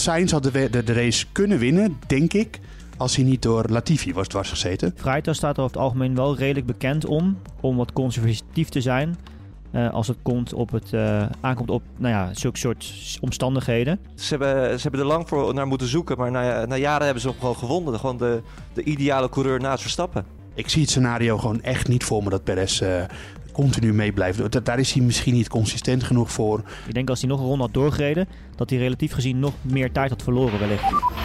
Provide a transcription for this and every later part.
Sainz had de, de, de race kunnen winnen, denk ik als hij niet door Latifi was dwarsgezeten. Vrijtas staat er over het algemeen wel redelijk bekend om, om wat conservatief te zijn. Uh, als het komt op het, uh, aankomt op nou ja, zulke soort omstandigheden. Ze hebben, ze hebben er lang voor naar moeten zoeken, maar na, na jaren hebben ze hem gewoon gevonden. Gewoon de, de ideale coureur naast Verstappen. Ik zie het scenario gewoon echt niet voor me dat Perez uh, continu mee blijft. Daar is hij misschien niet consistent genoeg voor. Ik denk als hij nog een ronde had doorgereden, dat hij relatief gezien nog meer tijd had verloren wellicht.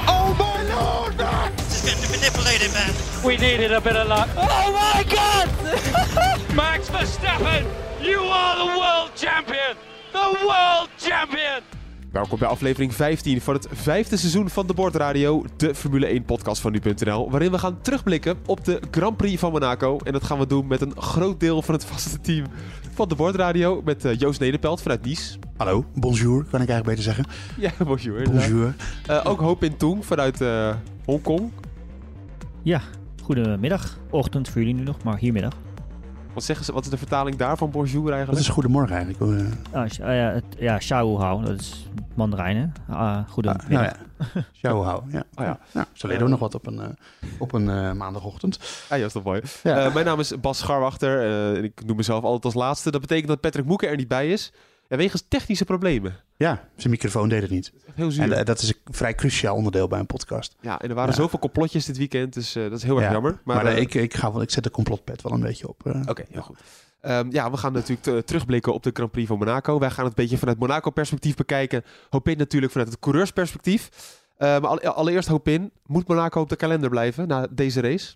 Oh my lord! This is been manipulated, man. We needed a bit of luck. Oh my god! Max Verstappen, you are the world champion! The world champion! Welkom bij aflevering 15 van het vijfde seizoen van de Bordradio, de Formule 1 podcast van nu.nl, waarin we gaan terugblikken op de Grand Prix van Monaco. En dat gaan we doen met een groot deel van het vaste team van de Bordradio, met uh, Joost Nederpelt vanuit Nice. Hallo, bonjour, kan ik eigenlijk beter zeggen. Ja, bonjour. Bonjour. Uh, ook Hoop in Toeng vanuit uh, Hongkong. Ja, goedemiddag. Ochtend voor jullie nu nog, maar hier middag. Wat, zeggen ze, wat is de vertaling daarvan, bonjour eigenlijk? Dat is goedemorgen eigenlijk. Ah, ja, het, ja Xiao Hao, dat is Mandarijn, hè? Uh, goedemiddag. Ah, nou ja, Xiao Hao, ja. Oh, ja. Nou, zo leren we nog wat op een, uh, op een uh, maandagochtend. Ah, ja, dat is toch mooi. Ja. mijn naam is Bas Scharwachter. ik noem mezelf altijd als laatste. Dat betekent dat Patrick Moeken er niet bij is. En wegens technische problemen. Ja, zijn microfoon deed het niet. Heel zuur. En dat is een vrij cruciaal onderdeel bij een podcast. Ja, en er waren zoveel complotjes dit weekend, dus uh, dat is heel erg ja, jammer. Maar, maar uh, ik, ik, ga wel, ik zet de complotpet wel een beetje op. Uh, Oké, okay, heel goed. Um, ja, we gaan natuurlijk terugblikken op de Grand Prix van Monaco. Wij gaan het een beetje vanuit Monaco-perspectief bekijken. Hopin natuurlijk vanuit het coureursperspectief. maar allereerst Hopin, moet Monaco op de kalender blijven na deze race?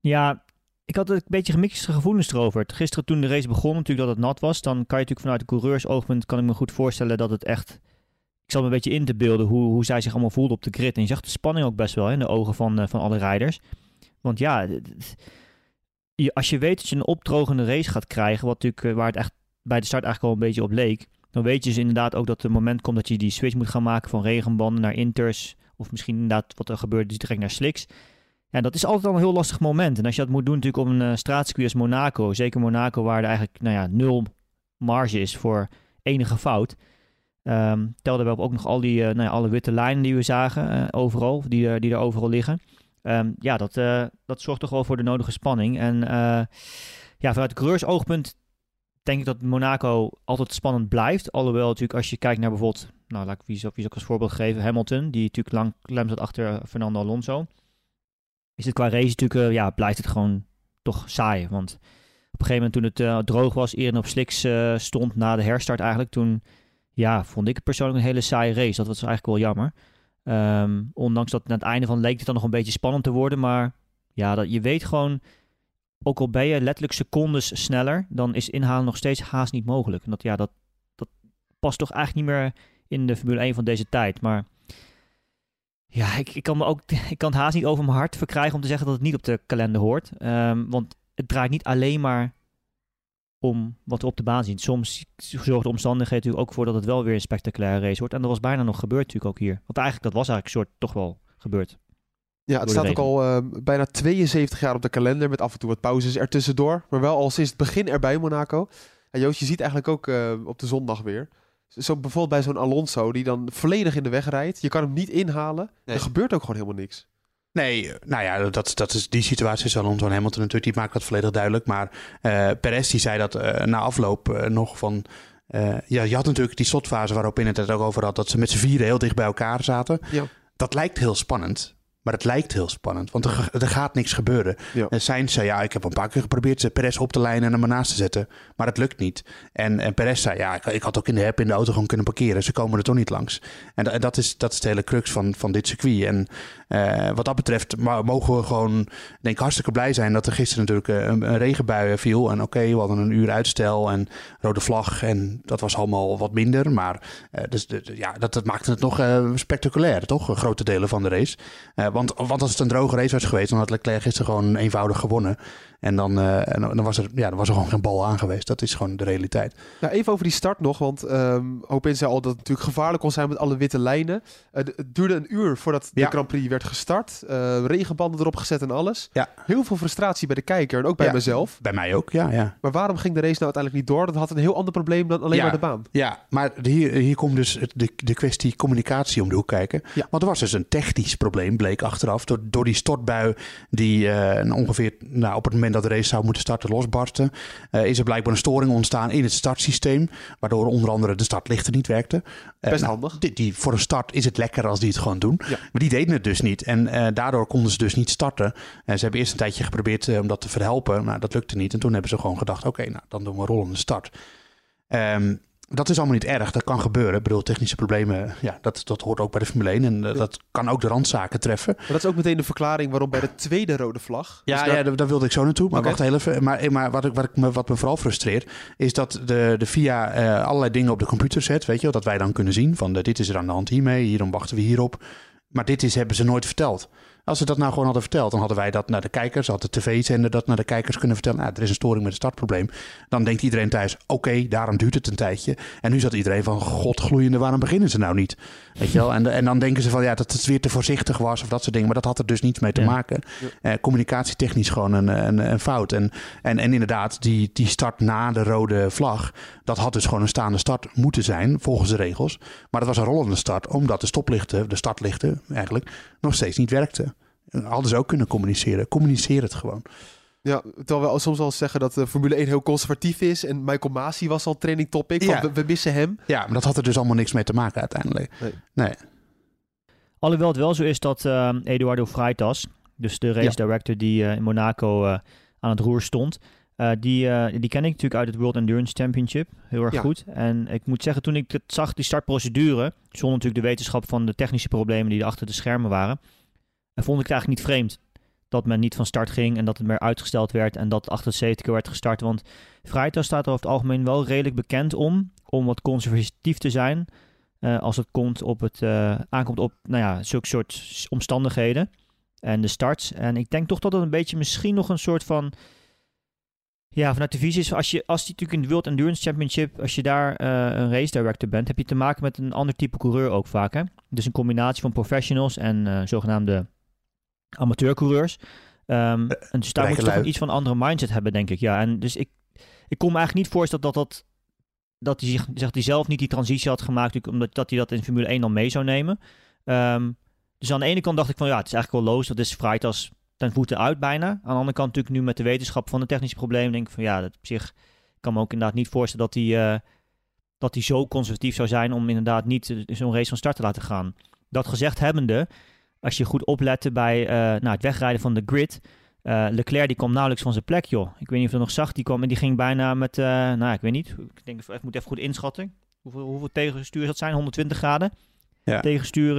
Ja, ik had een beetje gemixte gevoelens erover. Gisteren toen de race begon, natuurlijk dat het nat was, dan kan je natuurlijk vanuit de coureursoogpunt kan ik me goed voorstellen dat het echt. Ik zal me een beetje in te beelden hoe, hoe zij zich allemaal voelden op de grid. En je zag de spanning ook best wel in de ogen van, uh, van alle rijders. Want ja, je, als je weet dat je een opdrogende race gaat krijgen, wat natuurlijk, uh, waar het echt bij de start eigenlijk al een beetje op leek, dan weet je dus inderdaad ook dat het moment komt dat je die switch moet gaan maken van regenbanden naar inters. Of misschien inderdaad wat er gebeurt, dus direct naar slicks. Ja, dat is altijd al een heel lastig moment. En als je dat moet doen natuurlijk op een uh, straatcircuit als Monaco, zeker Monaco waar er eigenlijk nou ja, nul marge is voor enige fout, um, telde we op ook nog al die, uh, nou ja, alle witte lijnen die we zagen uh, overal, die, die er overal liggen. Um, ja, dat, dat zorgt toch wel voor de nodige spanning. En ja, vanuit de coureursoogpunt denk ik dat Monaco altijd spannend blijft. Alhoewel natuurlijk als je kijkt naar bijvoorbeeld, nou laat ik wie ook als voorbeeld geven, Hamilton, die natuurlijk lang klem zat achter Fernando Alonso is het qua race natuurlijk, uh, ja, blijft het gewoon toch saai. Want op een gegeven moment toen het uh, droog was, eerder op slicks uh, stond na de herstart eigenlijk, toen ja, vond ik persoonlijk een hele saaie race. Dat was eigenlijk wel jammer. Um, ondanks dat aan het einde van leek het dan nog een beetje spannend te worden, maar ja, dat, je weet gewoon, ook al ben je letterlijk secondes sneller, dan is inhalen nog steeds haast niet mogelijk. En dat, ja, dat, dat past toch eigenlijk niet meer in de Formule 1 van deze tijd. Maar ja, ik, ik, kan me ook, ik kan het haast niet over mijn hart verkrijgen om te zeggen dat het niet op de kalender hoort. Um, want het draait niet alleen maar om wat we op de baan zien. Soms zorgen de omstandigheden natuurlijk ook voor dat het wel weer een spectaculaire race wordt. En dat was bijna nog gebeurd natuurlijk ook hier. Want eigenlijk, dat was eigenlijk een soort toch wel gebeurd. Ja, het staat ook al uh, bijna 72 jaar op de kalender met af en toe wat pauzes ertussendoor. Maar wel al sinds het begin erbij Monaco. En Joost, je ziet eigenlijk ook uh, op de zondag weer zo bijvoorbeeld bij zo'n Alonso die dan volledig in de weg rijdt. Je kan hem niet inhalen. Nee. Er gebeurt ook gewoon helemaal niks. Nee, nou ja, dat, dat is die situatie is Alonso en Hamilton natuurlijk. Die maakt dat volledig duidelijk. Maar uh, Perez die zei dat uh, na afloop uh, nog van... ja, je had natuurlijk die slotfase waarop in het het ook over had... dat ze met z'n vieren heel dicht bij elkaar zaten. Ja. Dat lijkt heel spannend. Maar het lijkt heel spannend, want er, er gaat niks gebeuren. Ja. En Sainz zei, ja, ik heb een paar keer geprobeerd Perez op te lijnen en hem ernaast te zetten. Maar het lukt niet. En, en Perez zei, ja, ik, ik had ook in de heb in de auto gewoon kunnen parkeren. Ze komen er toch niet langs. En, en dat, is, dat is de hele crux van, van dit circuit. En uh, wat dat betreft mogen we gewoon, denk ik, hartstikke blij zijn dat er gisteren natuurlijk een, een regenbui viel. En oké, we hadden een uur uitstel en rode vlag. En dat was allemaal wat minder. Maar uh, dus, ja, dat, dat maakte het nog uh, spectaculair, toch? Grote delen van de race. want, want als het een droge race was geweest, dan had Leclerc gisteren gewoon eenvoudig gewonnen. En dan, eh, en dan, was er, ja, dan was er gewoon geen bal aan geweest. Dat is gewoon de realiteit. Nou, even over die start nog, want um, Hopin zei al dat het natuurlijk gevaarlijk kon zijn met alle witte lijnen. Uh, het duurde een uur voordat de Grand Prix werd gestart. Uh, regenbanden erop gezet en alles. Ja. Heel veel frustratie bij de kijker en ook bij ja, mezelf. Bij mij ook, ja, ja. Maar waarom ging de race nou uiteindelijk niet door? Dat had een heel ander probleem dan alleen ja, maar de baan. Ja, maar hier, hier komt dus de, de kwestie communicatie om de hoek kijken. Ja. Want er was dus een technisch probleem, bleek achteraf. Door, door die stortbui die ongeveer nou, op het moment dat de race zou moeten starten losbarsten, uh, is er blijkbaar een storing ontstaan in het startsysteem, waardoor onder andere de startlichten niet werkten. Uh, Best nou, handig. Die, die, voor een start is het lekker als die het gewoon doen. Ja. Maar die deden het dus niet. En uh, daardoor konden ze dus niet starten. ze hebben eerst een tijdje geprobeerd om dat te verhelpen. Nou, dat lukte niet. En toen hebben ze gewoon gedacht, oké, okay, nou, dan doen we een rollende start. Um, dat is allemaal niet erg. Dat kan gebeuren. Ik bedoel, technische problemen, ja, dat, dat hoort ook bij de Formule 1. En uh, dat kan ook de randzaken treffen. Maar dat is ook meteen de verklaring waarom bij de tweede rode vlag... Ja, dus daar... ja daar, daar, wilde ik zo naartoe. Maar okay. wacht heel even. Maar, maar wat, ik, wat, ik me, wat me vooral frustreert, is dat de, de FIA uh, allerlei dingen op de computer zet. Weet je, dat wij dan kunnen zien van de, dit is er aan de hand hiermee. Hierom wachten we hierop. Maar dit is, hebben ze nooit verteld. Als ze dat nou gewoon hadden verteld, dan hadden wij dat naar de kijkers, had de tv-zender dat naar de kijkers kunnen vertellen. Nou, er is een storing met het startprobleem. Dan denkt iedereen thuis, oké, okay, daarom duurt het een tijdje. En nu zat iedereen van, god gloeiende, waarom beginnen ze nou niet? Weet je wel? En, en dan denken ze van, ja, dat het weer te voorzichtig was of dat soort dingen. Maar dat had er dus niets mee te Ja. maken. Eh, communicatietechnisch gewoon een, een, een fout. En, en, en inderdaad, die, die start na de rode vlag, dat had dus gewoon een staande start moeten zijn, volgens de regels. Maar dat was een rollende start, omdat de stoplichten, de startlichten eigenlijk, nog steeds niet werkten. Hadden ze ook kunnen communiceren. Communiceer het gewoon. Ja, terwijl we soms wel zeggen dat de Formule 1 heel conservatief is. En Michael Masi was al training topic. Ja. We, we, missen hem. Ja, maar dat had er dus allemaal niks mee te maken uiteindelijk. Nee. nee. Alhoewel het wel zo is dat uh, Eduardo Freitas, dus de race Ja. director die uh, in Monaco uh, aan het roer stond, uh, die, uh, die ken ik natuurlijk uit het World Endurance Championship. Heel erg Ja. goed. En ik moet zeggen, toen ik het zag, die startprocedure, zonder natuurlijk de wetenschap van de technische problemen die er achter de schermen waren, en vond ik het eigenlijk niet vreemd dat men niet van start ging en dat het meer uitgesteld werd en dat 78 keer werd gestart. Want Freitas staat er over het algemeen wel redelijk bekend om, om wat conservatief te zijn. Uh, als het komt op het, uh, aankomt op nou ja, zulke soort omstandigheden en de starts. En ik denk toch dat het een beetje misschien nog een soort van... Ja, vanuit de visie is, als je, als die natuurlijk in de World Endurance Championship, als je daar uh, een race director bent, heb je te maken met een ander type coureur ook vaak. Hè? Dus een combinatie van professionals en zogenaamde amateurcoureurs. Um, en dus daar moet je toch iets van een andere mindset hebben, denk ik. Ja, en dus ik, ik kon me eigenlijk niet voorstellen dat dat dat hij zich, zegt hij zelf niet die transitie had gemaakt, omdat dat hij dat in Formule 1 dan mee zou nemen. Um, dus aan de ene kant dacht ik van ja, het is eigenlijk wel loos, dat is Freitas ten voeten uit bijna. Aan de andere kant natuurlijk nu met de wetenschap van de technische problemen, denk ik van ja, dat op zich kan me ook inderdaad niet voorstellen dat hij, uh, dat hij zo conservatief zou zijn om inderdaad niet zo'n race van start te laten gaan. Dat gezegd hebbende, als je goed oplette bij uh, nou, het wegrijden van de grid, uh, Leclerc die kwam nauwelijks van zijn plek, joh. Ik weet niet of je dat nog zag. Die kwam en die ging bijna met, uh, nou ik weet niet. Ik denk, ik moet even goed inschatten. Hoeveel, hoeveel tegenstuur dat zijn? 120 graden. Ja. Tegenstuur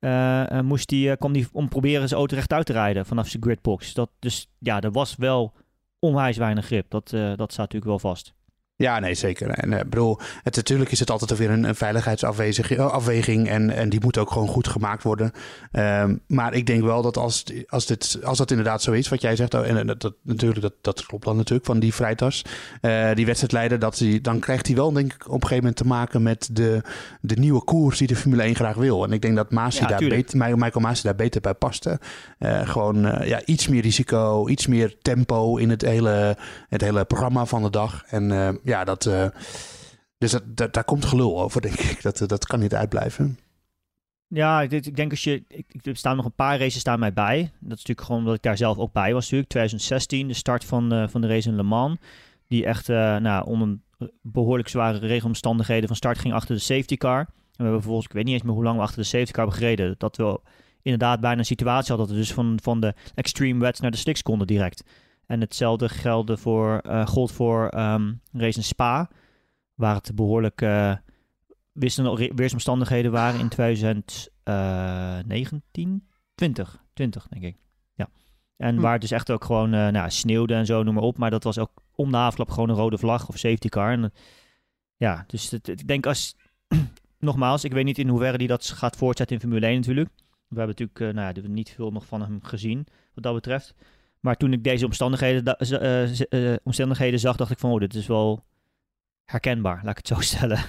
uh, moest die, kwam die om proberen zijn auto rechtuit te rijden vanaf zijn gridbox. Dat, dus ja, er was wel onwijs weinig grip. Dat, dat staat natuurlijk wel vast. Ja, nee, zeker. En uh, bedoel, het, natuurlijk is het altijd weer een, een veiligheidsafweging en, en die moet ook gewoon goed gemaakt worden. Um, maar ik denk wel dat als, als, dit, als dat inderdaad zo is, wat jij zegt, en dat, dat, natuurlijk, dat, dat klopt dan natuurlijk van die Freitas, uh, die wedstrijdleider, dat hij, dan krijgt hij wel denk ik op een gegeven moment te maken met de, de nieuwe koers die de Formule 1 graag wil. En ik denk dat Masi Ja, daar beter, Michael Masi daar beter bij paste. Uh, gewoon ja, iets meer risico, iets meer tempo in het hele, het hele programma van de dag. En ja, dat. Uh, dus dat, daar komt gelul over, denk ik. Dat, dat kan niet uitblijven. Ja, ik, ik denk als je. Ik, er staan nog een paar races staan mij bij. Dat is natuurlijk gewoon omdat ik daar zelf ook bij was. Natuurlijk 2016, de start van, uh, van de race in Le Mans. Die echt uh, nou, onder behoorlijk zware regelomstandigheden van start ging achter de safety car. En we hebben vervolgens, ik weet niet eens meer hoe lang we achter de safety car hebben gereden. Dat we inderdaad bijna een situatie hadden dat we dus van, van de extreme wets naar de slicks konden direct. En hetzelfde geldde voor, uh, gold voor um, race in Spa, waar het behoorlijk uh, weersomstandigheden waren in 2019, 20, 20 denk ik. Ja. En hm. waar het dus echt ook gewoon uh, nou, sneeuwde en zo, noem maar op. Maar dat was ook om de afloop gewoon een rode vlag of safety car. En, ja, dus het, ik denk als, nogmaals, ik weet niet in hoeverre die dat gaat voortzetten in Formule 1 natuurlijk. We hebben natuurlijk nou ja, niet veel nog van hem gezien, wat dat betreft. Maar toen ik deze omstandigheden, uh, omstandigheden zag, dacht ik van, oh, dit is wel herkenbaar, laat ik het zo stellen.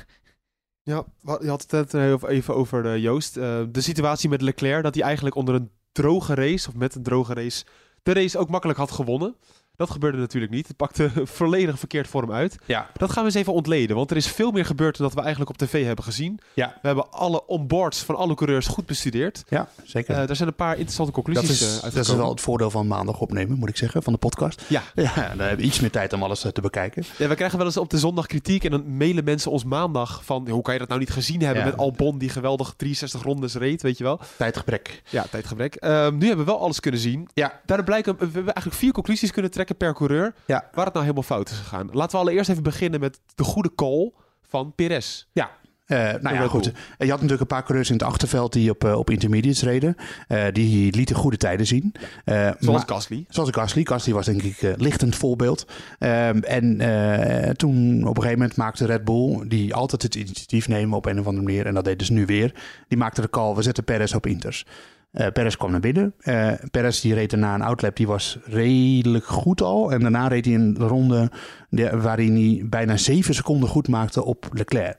Ja, je had het net even over Joost. de situatie met Leclerc, dat hij eigenlijk onder een droge race, of met een droge race, de race ook makkelijk had gewonnen. Dat gebeurde natuurlijk niet. Het pakte volledig verkeerd voor hem uit. Ja. Dat gaan we eens even ontleden. Want er is veel meer gebeurd dan dat we eigenlijk op tv hebben gezien. Ja. We hebben alle onboards van alle coureurs goed bestudeerd. Ja, zeker. Uh, er zijn een paar interessante conclusies dat is, uh, dat is wel het voordeel van maandag opnemen, moet ik zeggen, van de podcast. Ja. ja dan hebben we iets meer tijd om alles eh, te bekijken. Ja, we krijgen wel eens op de zondag kritiek en dan mailen mensen ons maandag van... hoe kan je dat nou niet gezien hebben met Albon die geweldig 63 rondes reed, weet je wel? Tijdgebrek. Ja, tijdgebrek. Ehm, nu hebben we wel alles kunnen zien. Ja. Daaruit blijken, we hebben eigenlijk vier conclusies kunnen trekken per coureur. Ja. Waar het nou helemaal fout is gegaan. Laten we allereerst even beginnen met de goede call van Perez. Ja, uh, nou ja, goed. Je had natuurlijk een paar coureurs in het achterveld die op, uh, op intermediates reden. Uh, die lieten goede tijden zien. zoals Gasly. Zoals Gasly. Gasly was denk ik lichtend voorbeeld. Ehm, en toen op een gegeven moment maakte Red Bull, die altijd het initiatief nemen op een of andere manier, en dat deden ze nu weer, die maakte de call, we zetten Perez op Inters. Uh, Perez kwam naar binnen. Uh, Perez die reed daarna een outlap, die was redelijk goed al. En daarna reed hij een ronde waarin hij bijna zeven seconden goed maakte op Leclerc.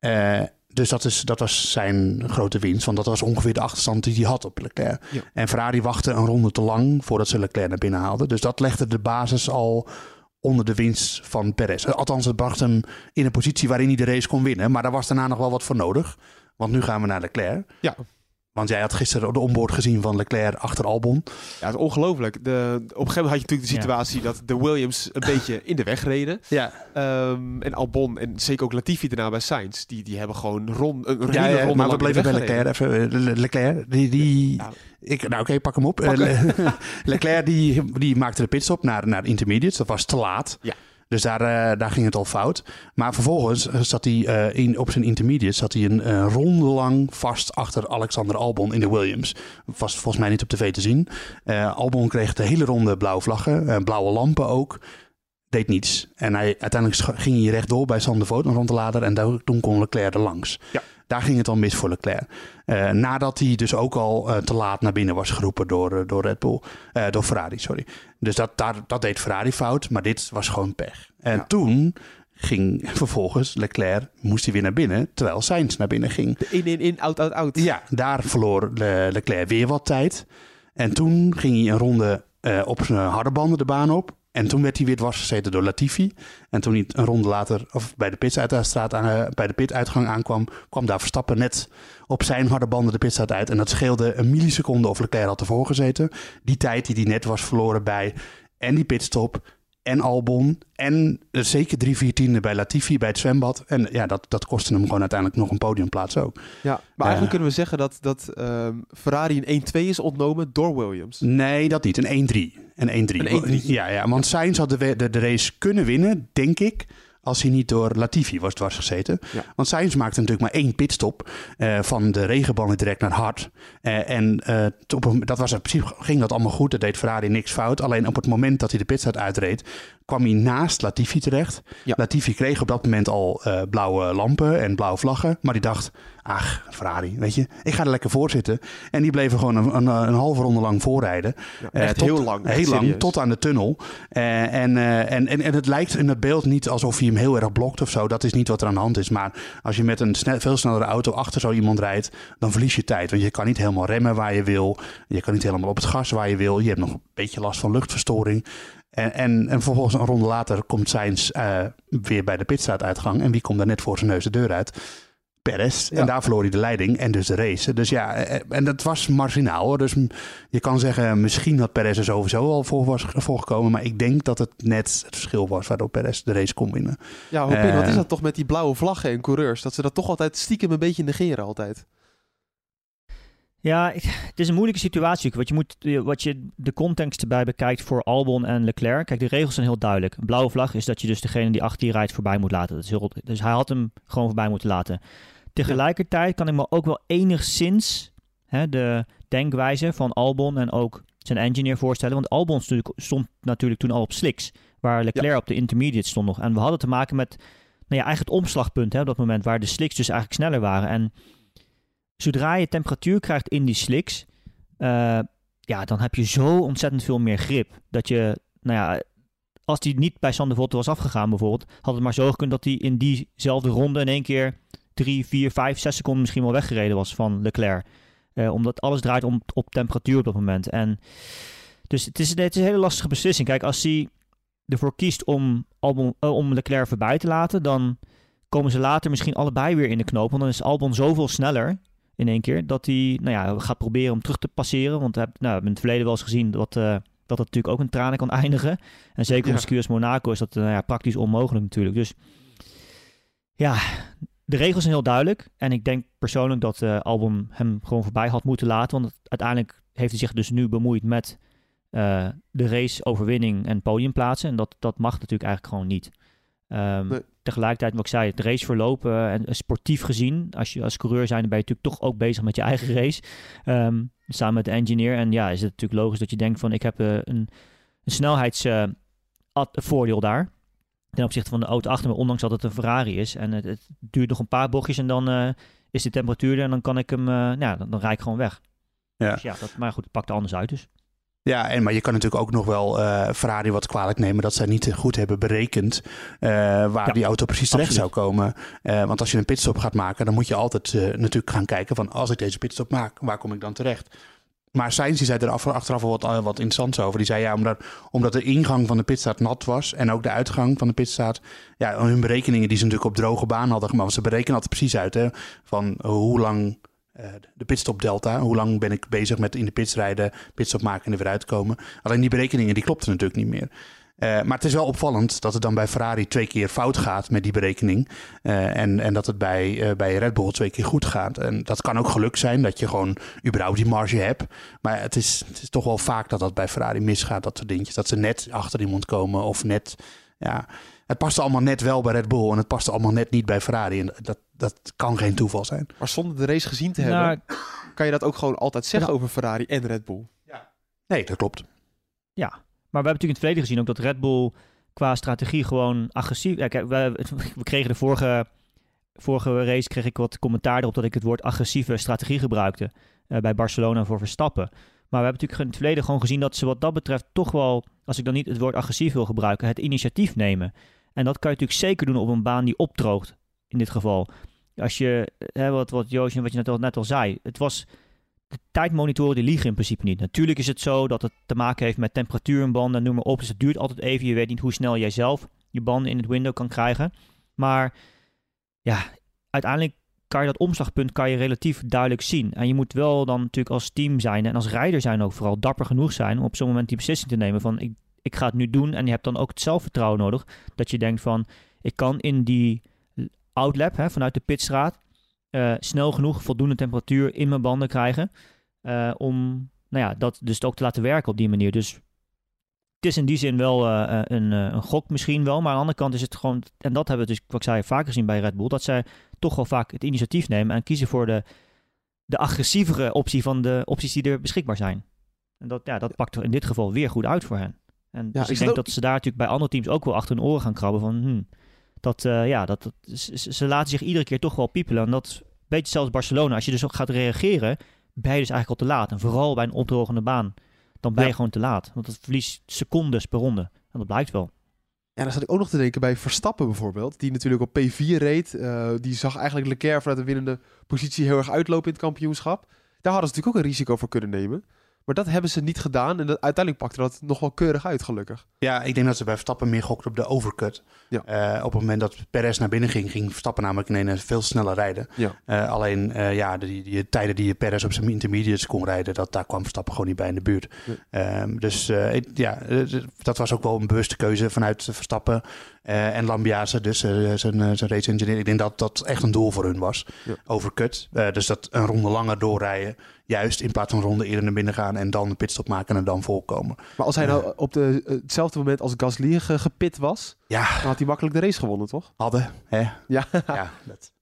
Uh, dus dat, is, dat was zijn grote winst, want dat was ongeveer de achterstand die hij had op Leclerc. Ja. En Ferrari wachtte een ronde te lang voordat ze Leclerc naar binnen haalden. Dus dat legde de basis al onder de winst van Perez. Althans, het bracht hem in een positie waarin hij de race kon winnen. Maar daar was daarna nog wel wat voor nodig. Want nu gaan we naar Leclerc. Ja. Want jij had gisteren de onboard gezien van Leclerc achter Albon. Ja, het is ongelooflijk. De, op een gegeven moment had je natuurlijk de situatie ja. dat de Williams een beetje in de weg reden. Ja. Um, en Albon en zeker ook Latifi daarna bij Sainz. Die, die hebben gewoon rond, een ja, ronde Maar we bleven bij Leclerc. Even, Leclerc, die... die ja. Ik, nou oké, okay, pak hem op. Pak uh, Leclerc die, die maakte de pitstop naar, naar intermediates. Dat was te laat. Ja. Dus daar, uh, daar ging het al fout. Maar vervolgens zat hij uh, in, op zijn intermediate zat hij een ronde lang vast achter Alexander Albon in de Williams. Was volgens mij niet op tv te zien. Albon kreeg de hele ronde blauwe vlaggen, blauwe lampen ook. Deed niets. En hij, uiteindelijk ging hij rechtdoor bij Sander Voort, een rondlader. En daar, toen kon Leclerc er langs. Ja. Daar ging het al mis voor Leclerc. Uh, nadat hij dus ook al uh, te laat naar binnen was geroepen door, uh, door Red Bull. door Ferrari, sorry. Dus dat, daar, dat deed Ferrari fout, maar dit was gewoon pech. En ja. toen ging vervolgens Leclerc, moest hij weer naar binnen, terwijl Sainz naar binnen ging. In, in, in, out, out, out. Ja, daar verloor Le Leclerc weer wat tijd. En toen ging hij een ronde op zijn harde banden de baan op. En toen werd hij weer dwars gezeten door Latifi. En toen hij een ronde later, of bij de, pitstraat aan, bij de pituitgang aankwam, kwam daar Verstappen net op zijn harde banden de pitstraat uit. En dat scheelde een milliseconde of Leclerc had ervoor gezeten. Die tijd die hij net was verloren bij en die pitstop en Albon en zeker drie, vier tienden bij Latifi bij het zwembad. En ja, dat, dat kostte hem gewoon uiteindelijk nog een podiumplaats ook. Ja, maar eigenlijk kunnen we zeggen dat, dat um, Ferrari een 1-2 is ontnomen door Williams. Nee, dat niet. Een 1-3. Een 1-3. Ja, ja, want Sainz had de, de, de race kunnen winnen, denk ik als hij niet door Latifi was dwars gezeten. Ja. Want Sainz maakte natuurlijk maar één pitstop uh, van de regenbanden direct naar hard. Uh, en uh, op, dat was in principe ging dat allemaal goed. Dat deed Ferrari niks fout. Alleen op het moment dat hij de pitstraat uitreed, kwam hij naast Latifi terecht. Ja. Latifi kreeg op dat moment al blauwe lampen en blauwe vlaggen. Maar die dacht, ach, Ferrari, weet je, ik ga er lekker voor zitten. En die bleven gewoon een, een, een halve ronde lang voorrijden. Ja, echt tot, heel lang. Heel lang, serieus. tot aan de tunnel. en, en, en, en het lijkt in het beeld niet alsof hij hem heel erg blokt of zo. Dat is niet wat er aan de hand is. Maar als je met een veel snellere auto achter zo iemand rijdt, dan verlies je tijd. Want je kan niet helemaal remmen waar je wil. Je kan niet helemaal op het gas waar je wil. Je hebt nog een beetje last van luchtverstoring. En, en, en vervolgens een ronde later komt Sainz uh, weer bij de pitstraatuitgang. En wie komt daar net voor zijn neus de deur uit? Perez. Ja. En daar verloor hij de leiding en dus de race. Dus ja, en dat was marginaal. Hoor. Dus je kan zeggen, misschien had Perez er sowieso al voor was voorgekomen. Maar ik denk dat het net het verschil was waardoor Perez de race kon winnen. Ja, Hopin, uh, wat is dat toch met die blauwe vlaggen en coureurs? Dat ze dat toch altijd stiekem een beetje negeren altijd. Ja, het is een moeilijke situatie. Wat je, moet, wat je de context erbij bekijkt voor Albon en Leclerc. Kijk, de regels zijn heel duidelijk. Een blauwe vlag is dat je dus degene die achter je rijdt voorbij moet laten. Dat is heel, dus hij had hem gewoon voorbij moeten laten. Tegelijkertijd kan ik me ook wel enigszins hè, de denkwijze van Albon en ook zijn engineer voorstellen. Want Albon stond, stond natuurlijk toen al op slicks, waar Leclerc ja. op de intermediate stond nog. En we hadden te maken met nou ja, eigenlijk het omslagpunt hè, op dat moment, waar de slicks dus eigenlijk sneller waren. En zodra je temperatuur krijgt in die slicks, eh, ja, dan heb je zo ontzettend veel meer grip. Dat je, nou ja, als die niet bij Sander Volte was afgegaan bijvoorbeeld, had het maar zo gekund dat hij in diezelfde ronde in één keer drie, vier, vijf, zes seconden misschien wel weggereden was van Leclerc. Eh, omdat alles draait om, op temperatuur op dat moment. En dus het is, het is een hele lastige beslissing. Kijk, als hij ervoor kiest om, Albon, eh, om Leclerc voorbij te laten, dan komen ze later misschien allebei weer in de knoop. Want dan is Albon zoveel sneller in één keer dat hij nou ja, gaat proberen om terug te passeren. Want we hebben, nou, we hebben in het verleden wel eens gezien dat, eh, dat het natuurlijk ook een tranen kan eindigen. En zeker Ja. als Monaco is dat nou ja, praktisch onmogelijk natuurlijk. Dus ja, de regels zijn heel duidelijk. En ik denk persoonlijk dat eh Albon hem gewoon voorbij had moeten laten. Want uiteindelijk heeft hij zich dus nu bemoeid met eh, de race, overwinning en podiumplaatsen. En dat, dat mag natuurlijk eigenlijk gewoon niet. Nee. Tegelijkertijd, wat ik zei, het raceverloop eh, en sportief gezien, als je als coureur zijn, ben je natuurlijk toch ook bezig met je eigen race. Ehm, samen met de engineer. En ja, is het natuurlijk logisch dat je denkt van ik heb eh, een, een snelheidsvoordeel daar. Ten opzichte van de auto achter me, ondanks dat het een Ferrari is. En het, het duurt nog een paar bochtjes en dan eh, is de temperatuur er en dan kan ik hem, eh, nou, dan, dan rijd ik gewoon weg. Ja. Dus ja, dat, maar goed, het pakt er anders uit dus. Ja, en, maar je kan natuurlijk ook nog wel eh, Ferrari wat kwalijk nemen dat zij niet goed hebben berekend waar Ja, die auto precies terecht absoluut. zou komen. Want als je een pitstop gaat maken, dan moet je altijd natuurlijk gaan kijken van als ik deze pitstop maak, waar kom ik dan terecht? Maar Sainz die zei er af- achteraf wel wat, eh, wat interessants over. Die zei ja, omdat, omdat de ingang van de pitstraat nat was en ook de uitgang van de pitstraat. Ja, hun berekeningen die ze natuurlijk op droge baan hadden gemaakt. Ze berekenen altijd precies uit hè, van hoe lang eh, de pitstop delta. Hoe lang ben ik bezig met in de pits rijden, pitstop maken en er weer uitkomen. Alleen die berekeningen die klopten natuurlijk niet meer. Eh, maar het is wel opvallend dat het dan bij Ferrari twee keer fout gaat met die berekening. Eh, en, en dat het bij, eh, bij Red Bull twee keer goed gaat. En dat kan ook geluk zijn dat je gewoon überhaupt die marge hebt. Maar het is, het is toch wel vaak dat dat bij Ferrari misgaat, dat soort dingetjes. Dat ze net achter iemand komen of net... Ja, het past allemaal net wel bij Red Bull en het past allemaal net niet bij Ferrari. En dat, dat kan geen toeval zijn. Maar zonder de race gezien te hebben, Nou, kan je dat ook gewoon altijd zeggen Ja. over Ferrari en Red Bull. Nee, dat klopt. Ja, maar we hebben natuurlijk in het verleden gezien ook dat Red Bull qua strategie gewoon agressief... We, kregen de vorige, vorige race kreeg ik wat commentaar erop dat ik het woord agressieve strategie gebruikte eh, bij Barcelona voor Verstappen. Maar we hebben natuurlijk in het verleden gewoon gezien dat ze wat dat betreft toch wel, als ik dan niet het woord agressief wil gebruiken, het initiatief nemen. En dat kan je natuurlijk zeker doen op een baan die opdroogt, in dit geval. Als je, hè, wat, wat wat je net net al zei, het was de tijdmonitoren die liegen in principe niet. Natuurlijk is het zo dat het te maken heeft met temperatuur en banden, noem maar op. Dus het duurt altijd even. Je weet niet hoe snel jij zelf je banden in het window kan krijgen. Maar ja, uiteindelijk kan je dat omslagpunt kan je relatief duidelijk zien. En je moet wel dan natuurlijk als team zijn en als rijder zijn ook vooral dapper genoeg zijn om op zo'n moment die beslissing te nemen van ik, ik ga het nu doen. En je hebt dan ook het zelfvertrouwen nodig dat je denkt van ik kan in die outlap hè, vanuit de pitstraat eh, snel genoeg voldoende temperatuur in mijn banden krijgen. eh, om nou ja, dat dus ook te laten werken op die manier. Dus het is in die zin wel eh, een, een gok misschien wel. Maar aan de andere kant is het gewoon... En dat hebben we dus, wat ik zei, vaker gezien bij Red Bull. Dat zij toch wel vaak het initiatief nemen en kiezen voor de, de agressievere optie van de opties die er beschikbaar zijn. En dat, ja, dat pakt er in dit geval weer goed uit voor hen. En dus ik denk dat ze daar natuurlijk bij andere teams ook wel achter hun oren gaan krabben van... Hmm, dat, eh, ja, dat, dat, ze, laten zich iedere keer toch wel piepelen. En dat is een beetje zelfs Barcelona. Als je dus ook gaat reageren, ben je dus eigenlijk al te laat. En vooral bij een opdrogende baan, dan ben je Ja. gewoon te laat. Want het verliest secondes per ronde. En dat blijkt wel. Ja, dan zat ik ook nog te denken bij Verstappen bijvoorbeeld. Die natuurlijk op P4 reed. Eh, die zag eigenlijk Leclerc vanuit de winnende positie heel erg uitlopen in het kampioenschap. Daar hadden ze natuurlijk ook een risico voor kunnen nemen. Maar dat hebben ze niet gedaan. En dat, uiteindelijk pakte dat nog wel keurig uit, gelukkig. Ja, ik denk dat ze bij Verstappen meer gokten op de overcut. Ja. Eh, op het moment dat Perez naar binnen ging, ging Verstappen namelijk ineens veel sneller rijden. Ja. Eh, alleen eh, ja, de, die, die tijden die Perez op zijn intermediates kon rijden, dat, daar kwam Verstappen gewoon niet bij in de buurt. Nee. Ehm, dus eh, ik- ja, eh, dat was ook wel een bewuste keuze vanuit Verstappen eh, en Lambiase, dus eh, zijn, eh, zijn race engineer. Ik denk dat dat echt een doel voor hun was. Ja. Overcut. Eh, dus dat een ronde langer doorrijden, juist in plaats van ronde eerder naar binnen gaan en dan een pitstop maken en dan volkomen. Maar als hij nou op de, hetzelfde moment als Gasly ge- gepit was, Ja, dan had hij makkelijk de race gewonnen, toch? hadden. Hè? Ja. Ja, dat,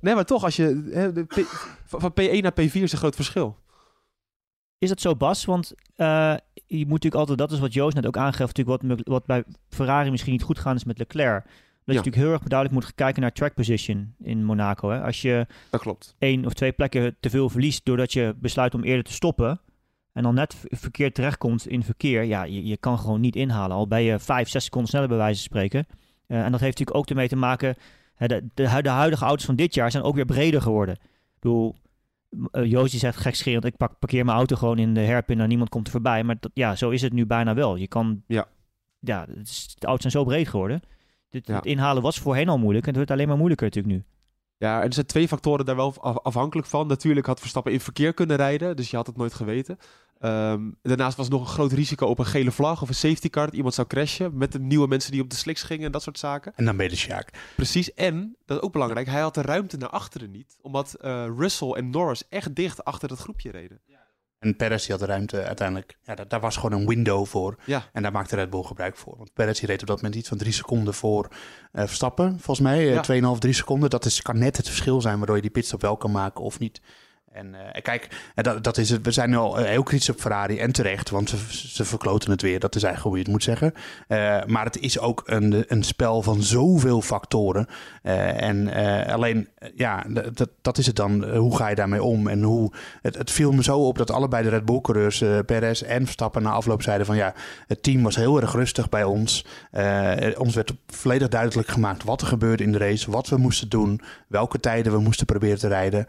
Nee, maar toch, als je hè, de P- van van P1 naar P4 is een groot verschil. Is dat zo, Bas? Want eh, je moet natuurlijk altijd, dat is wat Joost net ook aangeeft, natuurlijk wat, wat bij Ferrari misschien niet goed gaan is met Leclerc. Dat je natuurlijk heel erg duidelijk moet kijken naar track position in Monaco. Hè. Als je Dat klopt. één of twee plekken te veel verliest doordat je besluit om eerder te stoppen. En dan net verkeerd terechtkomt in verkeer. Ja, je, je kan gewoon niet inhalen. Al ben je vijf, zes seconden sneller bij wijze van spreken. Eh, en dat heeft natuurlijk ook ermee te maken. hè, de, de, de huidige auto's van dit jaar zijn ook weer breder geworden. Ik bedoel, uh, Joost die zegt gekscherend, ik pak, parkeer mijn auto gewoon in de herpin en niemand komt er voorbij. Maar dat, ja, zo is het nu bijna wel. Je kan, Ja. ja, de auto's zijn zo breed geworden. Dit, Ja. Het inhalen was voorheen al moeilijk en het wordt alleen maar moeilijker natuurlijk nu. Ja, er zijn twee factoren daar wel af- afhankelijk van. Natuurlijk had Verstappen in verkeer kunnen rijden, dus je had het nooit geweten. Ehm, daarnaast was er nog een groot risico op een gele vlag of een safety car dat iemand zou crashen met de nieuwe mensen die op de slicks gingen en dat soort zaken. En dan ben je de Sjaak. Precies, en, dat is ook belangrijk, hij had de ruimte naar achteren niet, omdat eh, Russell en Norris echt dicht achter dat groepje reden. En Perez die had de ruimte uiteindelijk. Ja, daar, daar was gewoon een window voor. Ja. En daar maakte Red Bull gebruik voor. Want Perez die reed op dat moment iets van drie seconden voor eh, Verstappen. Volgens mij eh, Ja. 2,5, 3 seconden. Dat is, kan net het verschil zijn waardoor je die pitstop wel kan maken of niet. En eh, kijk, eh, dat, dat is het. we zijn nu al eh, heel kritisch op Ferrari en terecht, want ze, ze verkloten het weer. Dat is eigenlijk hoe je het moet zeggen. Maar het is ook een, een spel van zoveel factoren. En alleen, ja, dat, dat is het dan. Hoe ga je daarmee om? En hoe, het, viel me zo op dat allebei de Red Bull-coureurs, Perez en Verstappen, na afloop zeiden van ja, het team was heel erg rustig bij ons. Ons werd volledig duidelijk gemaakt wat er gebeurde in de race, wat we moesten doen, welke tijden we moesten proberen te rijden.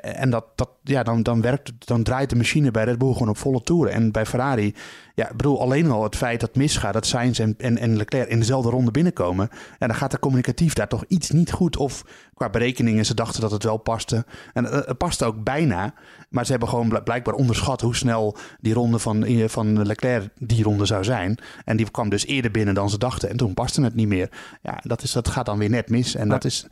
En dat, dat, ja, dan, dan, werkt, dan draait de machine bij Red Bull gewoon op volle toeren. En bij Ferrari, ja, ik bedoel, alleen al het feit dat misgaat, dat Sainz en, en, en Leclerc in dezelfde ronde binnenkomen. En dan gaat er communicatief daar toch iets niet goed. Of qua berekeningen, ze dachten dat het wel paste. En eh, het paste ook bijna. Maar ze hebben gewoon bl- blijkbaar onderschat hoe snel die ronde van, eh, van Leclerc die ronde zou zijn. En die kwam dus eerder binnen dan ze dachten. En toen paste het niet meer. Ja, dat, is, dat gaat dan weer net mis. En Maar- dat is.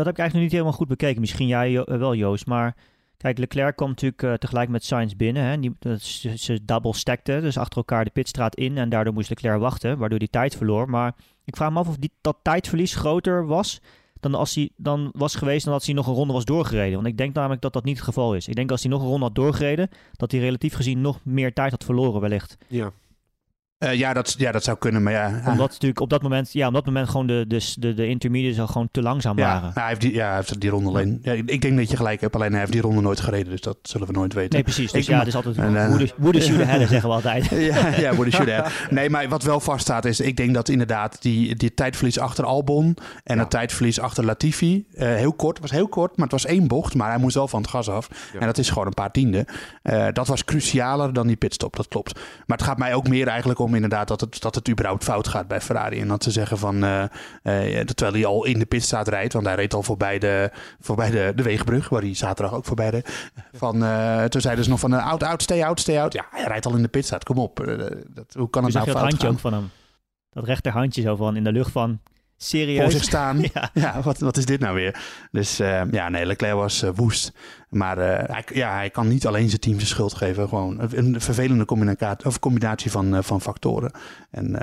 Dat heb ik eigenlijk niet helemaal goed bekeken. Misschien jij eh, wel, Joost. Maar kijk, Leclerc kwam natuurlijk eh, tegelijk met Sainz binnen. Hè. Die, dat ze, ze double stackten, dus achter elkaar de pitstraat in. En daardoor moest Leclerc wachten, waardoor hij tijd verloor. Maar ik vraag me af of die, dat tijdverlies groter was dan als hij dan was geweest dan als hij nog een ronde was doorgereden. Want ik denk namelijk dat dat niet het geval is. Ik denk als hij nog een ronde had doorgereden, dat hij relatief gezien nog meer tijd had verloren wellicht. Ja. Eh, ja, dat, ja, dat zou kunnen. Maar ja, Omdat natuurlijk op dat moment, ja, op dat moment gewoon de, de, de, de intermediates al gewoon te langzaam Ja, waren. hij heeft die, ja, hij heeft die ronde alleen. Ja, ik denk dat je gelijk hebt, alleen hij heeft die ronde nooit gereden, dus dat zullen we nooit weten. Nee, precies. Dus Ik- ja, het is altijd En, eh, woede, woede shoot zeggen we altijd. ja, ja, have. Nee, maar wat wel vaststaat is, ik denk dat inderdaad die, die tijdverlies achter Albon en Ja. het tijdverlies achter Latifi eh, heel kort, was heel kort, maar het was één bocht, maar hij moest wel van het gas af. Ja. En dat is gewoon een paar tienden. Eh, dat was crucialer dan die pitstop, dat klopt. Maar het gaat mij ook meer eigenlijk om inderdaad dat het, dat het überhaupt fout gaat bij Ferrari. En dat ze zeggen van, eh, eh, terwijl hij al in de pitstraat rijdt, want hij reed al voorbij de, voorbij de, de Wegenbrug, waar hij zaterdag ook voorbij reed. Van, eh, toen zeiden ze nog van, uh, out, out, stay out, stay out. Ja, hij rijdt al in de pitstraat, kom op. Dat, hoe kan het nou je dat fout handje gaan? ook van hem. Dat rechterhandje zo van in de lucht van, Voor serieus? zich staan. Ja. Ja, wat, wat is dit nou weer? Dus eh, ja, nee, Leclerc was eh, woest. Maar eh, hij, ja, hij kan niet alleen zijn team zijn schuld geven. Gewoon een, vervelende combinatie, of combinatie van, van factoren. En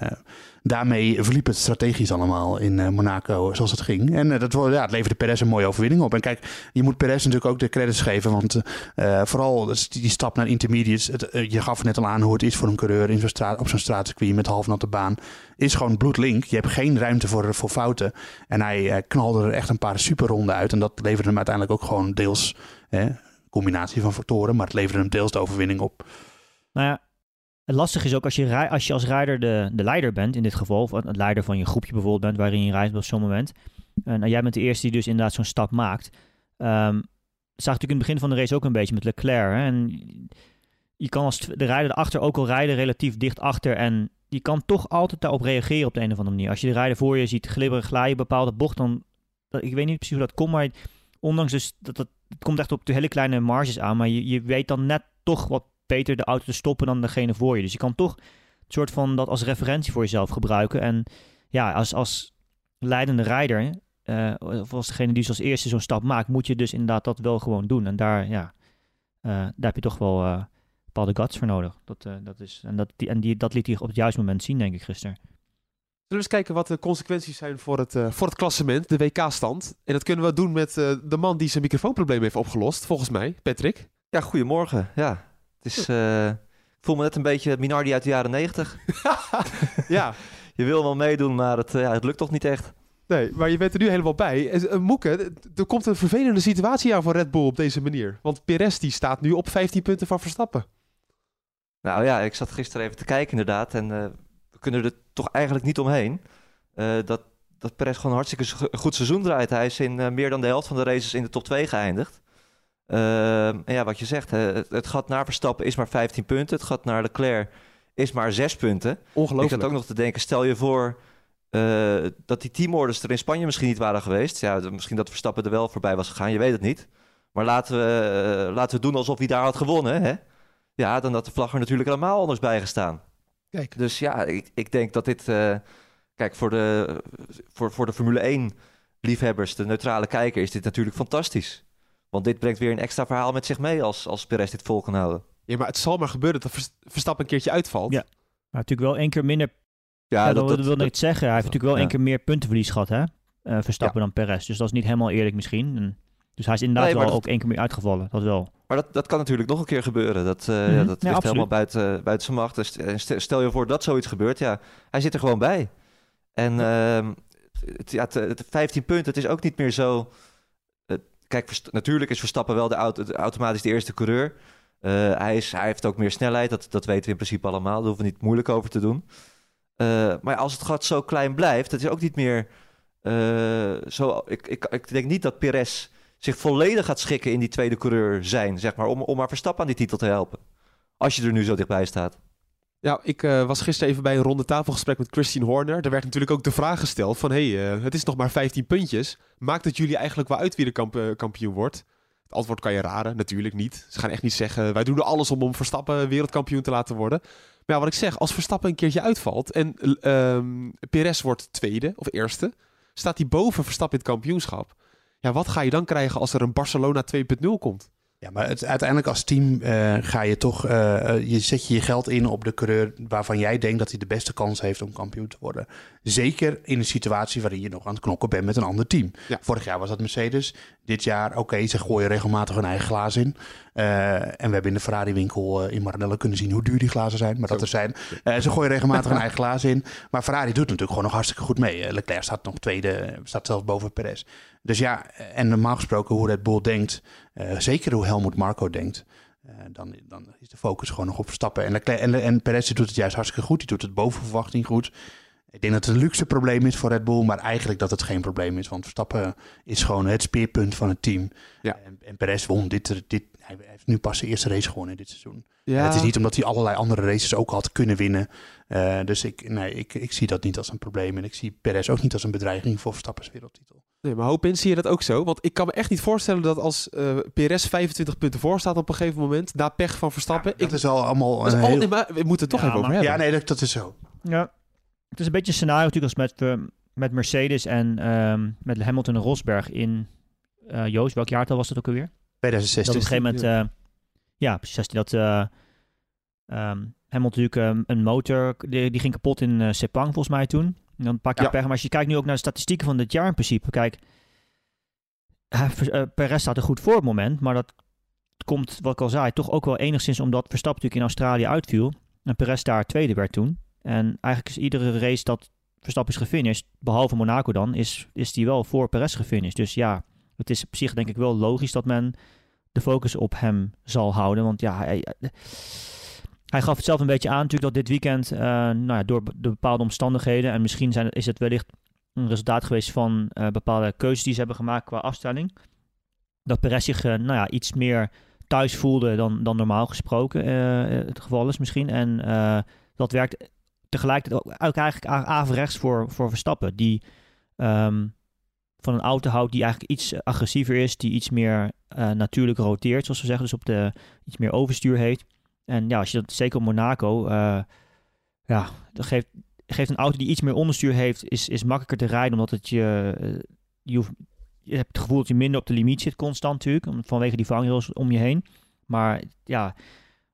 daarmee verliep het strategisch allemaal in eh, Monaco zoals het ging. En eh, dat, ja, het leverde Perez een mooie overwinning op. En kijk, je moet Perez natuurlijk ook de credits geven. Want eh, vooral dus die, stap naar intermediates. Je gaf net al aan hoe het is voor een coureur in zo'n straat, op zo'n straatcircuit met halfnatte baan. Is gewoon bloedlink. Je hebt geen ruimte voor, voor fouten. En hij knalde er echt een paar superronden uit. En dat leverde hem uiteindelijk ook gewoon deels hè, combinatie van factoren. Maar het leverde hem deels de overwinning op. Nou ja, het lastige is ook als je, als, je als rijder de, de leider bent, in dit geval, of het leider van je groepje bijvoorbeeld bent, waarin je reist op zo'n moment. En nou, jij bent de eerste die dus inderdaad zo'n stap maakt. Dat zag natuurlijk in het begin van de race ook een beetje met Leclerc. Hè? En je kan als de rijder erachter ook al rijden relatief dicht achter. En je kan toch altijd daarop reageren op de een of andere manier. Als je de rijder voor je ziet glibberen, glijden, bepaalde bocht, dan... Ik weet niet precies hoe dat komt, maar ondanks dus dat, dat het komt echt op de hele kleine marges aan. Maar je, je weet dan net toch wat beter de auto te stoppen dan degene voor je. Dus je kan toch een soort van dat als referentie voor jezelf gebruiken. En ja, als, als leidende rijder, eh, of als degene die dus als eerste zo'n stap maakt, moet je dus inderdaad dat wel gewoon doen. En daar, ja, eh, daar heb je toch wel eh, bepaalde guts voor nodig. Dat, eh, dat is, en dat, die, en die, dat liet hij op het juiste moment zien, denk ik, gisteren. Zullen we eens kijken wat de consequenties zijn voor het, voor het klassement, de WK-stand. En dat kunnen we doen met eh, de man die zijn microfoonprobleem heeft opgelost, volgens mij, Patrick. Ja, goedemorgen. Ja, is... eh, ik voel me net een beetje Minardi uit de jaren negentig. ja, je wil wel meedoen, maar het, ja, het lukt toch niet echt. Nee, maar je bent er nu helemaal bij. En, Moeke, er komt een vervelende situatie aan voor Red Bull op deze manier. Want Perez die staat nu op 15 punten van Verstappen. Nou ja, ik zat gisteren even te kijken inderdaad. En uh, we kunnen er toch eigenlijk niet omheen. Uh, dat, dat Perez gewoon een hartstikke goed seizoen draait. Hij is in meer dan de helft van de races in de top 2 geëindigd. En ja, wat je zegt, het, het gat naar Verstappen is maar 15 punten. Het gat naar Leclerc is maar 6 punten. Ongelooflijk. Ik zat ook nog te denken, stel je voor uh, dat die teamorders er in Spanje misschien niet waren geweest. Ja, misschien dat Verstappen er wel voorbij was gegaan, je weet het niet. Maar laten we, uh, laten we doen alsof hij daar had gewonnen. Hè? Ja, dan had de vlag er natuurlijk helemaal anders bij gestaan. Kijk. Dus ja, ik, ik denk dat dit... Uh, kijk, voor de, voor, voor de Formule 1 liefhebbers, de neutrale kijker, is dit natuurlijk fantastisch. Want dit brengt weer een extra verhaal met zich mee als, als Perez dit vol kan houden. Ja, maar het zal maar gebeuren dat Verstappen een keertje uitvalt. Ja, maar natuurlijk wel één keer minder ja, dat, dat, wil ik niet zeggen. Hij heeft natuurlijk wel één keer meer puntenverlies gehad, hè? Uh, Verstappen dan Perez. Dus dat is niet helemaal eerlijk misschien. En, dus hij is inderdaad nee, wel ook één keer meer uitgevallen. Dat wel. Maar dat, dat kan natuurlijk nog een keer gebeuren. Dat, uh, -hmm. ja, dat ligt helemaal buiten, buiten zijn macht. Dus stel je voor dat zoiets gebeurt. Ja, hij zit er gewoon bij. En uh, het, ja, het, 15 punten, het is ook niet meer zo... Kijk, natuurlijk is Verstappen wel de auto, automatisch de eerste coureur. hij, is, hij heeft ook meer snelheid. Dat, dat weten we in principe allemaal. Daar hoeven we niet moeilijk over te doen. Uh, maar als het gat zo klein blijft, dat is ook niet meer uh, zo. Ik, ik, ik denk niet dat Perez zich volledig gaat schikken in die tweede coureur zijn, zeg maar, om, om maar Verstappen aan die titel te helpen. Als je er nu zo dichtbij staat. Ja, ik uh, was gisteren even bij een ronde tafelgesprek met Christine Horner. Er werd natuurlijk ook de vraag gesteld van... hé, hey, het is nog maar 15 puntjes. Maakt het jullie eigenlijk wel uit wie de kamp kampioen wordt? Het antwoord kan je raden, natuurlijk niet. Ze gaan echt niet zeggen... wij doen er alles om om Verstappen wereldkampioen te laten worden. Maar ja, wat ik zeg, als Verstappen een keertje uitvalt en um, Perez wordt tweede of eerste, staat hij boven Verstappen in het kampioenschap. Ja, wat ga je dan krijgen als er een Barcelona 2.0 komt? Ja, maar het, uiteindelijk als team uh, ga je toch, uh, je zet je je geld in op de coureur waarvan jij denkt dat hij de beste kans heeft om kampioen te worden. Zeker in een situatie waarin je nog aan het knokken bent met een ander team. Ja. Vorig jaar was dat Mercedes. Dit jaar, oké, okay, ze gooien regelmatig hun eigen glazen in. Uh, en we hebben in de Ferrari-winkel in Maranello kunnen zien hoe duur die glazen zijn. Maar Zo. dat er zijn. ze gooien regelmatig hun eigen glazen in. Maar Ferrari doet natuurlijk gewoon nog hartstikke goed mee. Leclerc staat nog tweede, staat zelfs boven Perez. Dus ja, en normaal gesproken hoe Red Bull denkt, uh, zeker hoe Helmut Marco denkt, uh, dan, dan is de focus gewoon nog op Verstappen. En, en, en Perez doet het juist hartstikke goed, die doet het boven verwachting goed. Ik denk dat het een luxe probleem is voor Red Bull, maar eigenlijk dat het geen probleem is. Want Verstappen is gewoon het speerpunt van het team. Ja. En, en Perez won dit, dit, hij heeft nu pas de eerste race gewonnen dit seizoen. Ja. het is niet omdat hij allerlei andere races ook had kunnen winnen. Uh, dus ik, nee, ik, ik zie dat niet als een probleem. En ik zie Perez ook niet als een bedreiging voor Verstappen's wereldtitel. Nee, maar hoop in zie je dat ook zo? Want ik kan me echt niet voorstellen dat als uh, Perez 25 punten voor staat op een gegeven moment, na pech van Verstappen. Ja, dat ik, is al allemaal. Dat is al, nee, maar we moeten het toch ja, even over maar, hebben. Ja, nee, dat, dat is zo. Ja, het is een beetje een scenario natuurlijk als met, uh, met Mercedes en um, met Hamilton en Rosberg in uh, Joost. Welk jaartal was dat ook alweer? 2016. Dat op een gegeven moment, ja, ja precies. Dat um, Hamilton natuurlijk een motor, die, die ging kapot in Sepang volgens mij toen. En dan pak je ja. Maar als je kijkt nu ook naar de statistieken van dit jaar in principe. Kijk, uh, Perez staat er goed voor op het moment. Maar dat komt, wat ik al zei, toch ook wel enigszins omdat Verstappen natuurlijk in Australië uitviel. En Perez daar tweede werd toen. En eigenlijk is iedere race dat Verstappen is gefinished, behalve Monaco dan, is, is die wel voor Perez gefinished. Dus ja, het is op zich denk ik wel logisch dat men de focus op hem zal houden. Want ja, hij, hij gaf het zelf een beetje aan natuurlijk dat dit weekend, uh, nou ja, door de bepaalde omstandigheden, en misschien zijn, is het wellicht een resultaat geweest van uh, bepaalde keuzes die ze hebben gemaakt qua afstelling, dat Perez zich uh, nou ja, iets meer thuis voelde dan, dan normaal gesproken het geval is misschien. En dat werkt tegelijkertijd ook eigenlijk averechts voor, voor Verstappen, die um, van een auto houdt die eigenlijk iets agressiever is, die iets meer natuurlijk roteert, zoals we zeggen, dus op de iets meer overstuur heeft. En ja, als je dat zeker op Monaco, uh, ja, dat geeft, geeft een auto die iets meer onderstuur heeft, is, is makkelijker te rijden, omdat het je, uh, je, hebt het gevoel dat je minder op de limiet zit constant natuurlijk, vanwege die vangrails om je heen. Maar ja,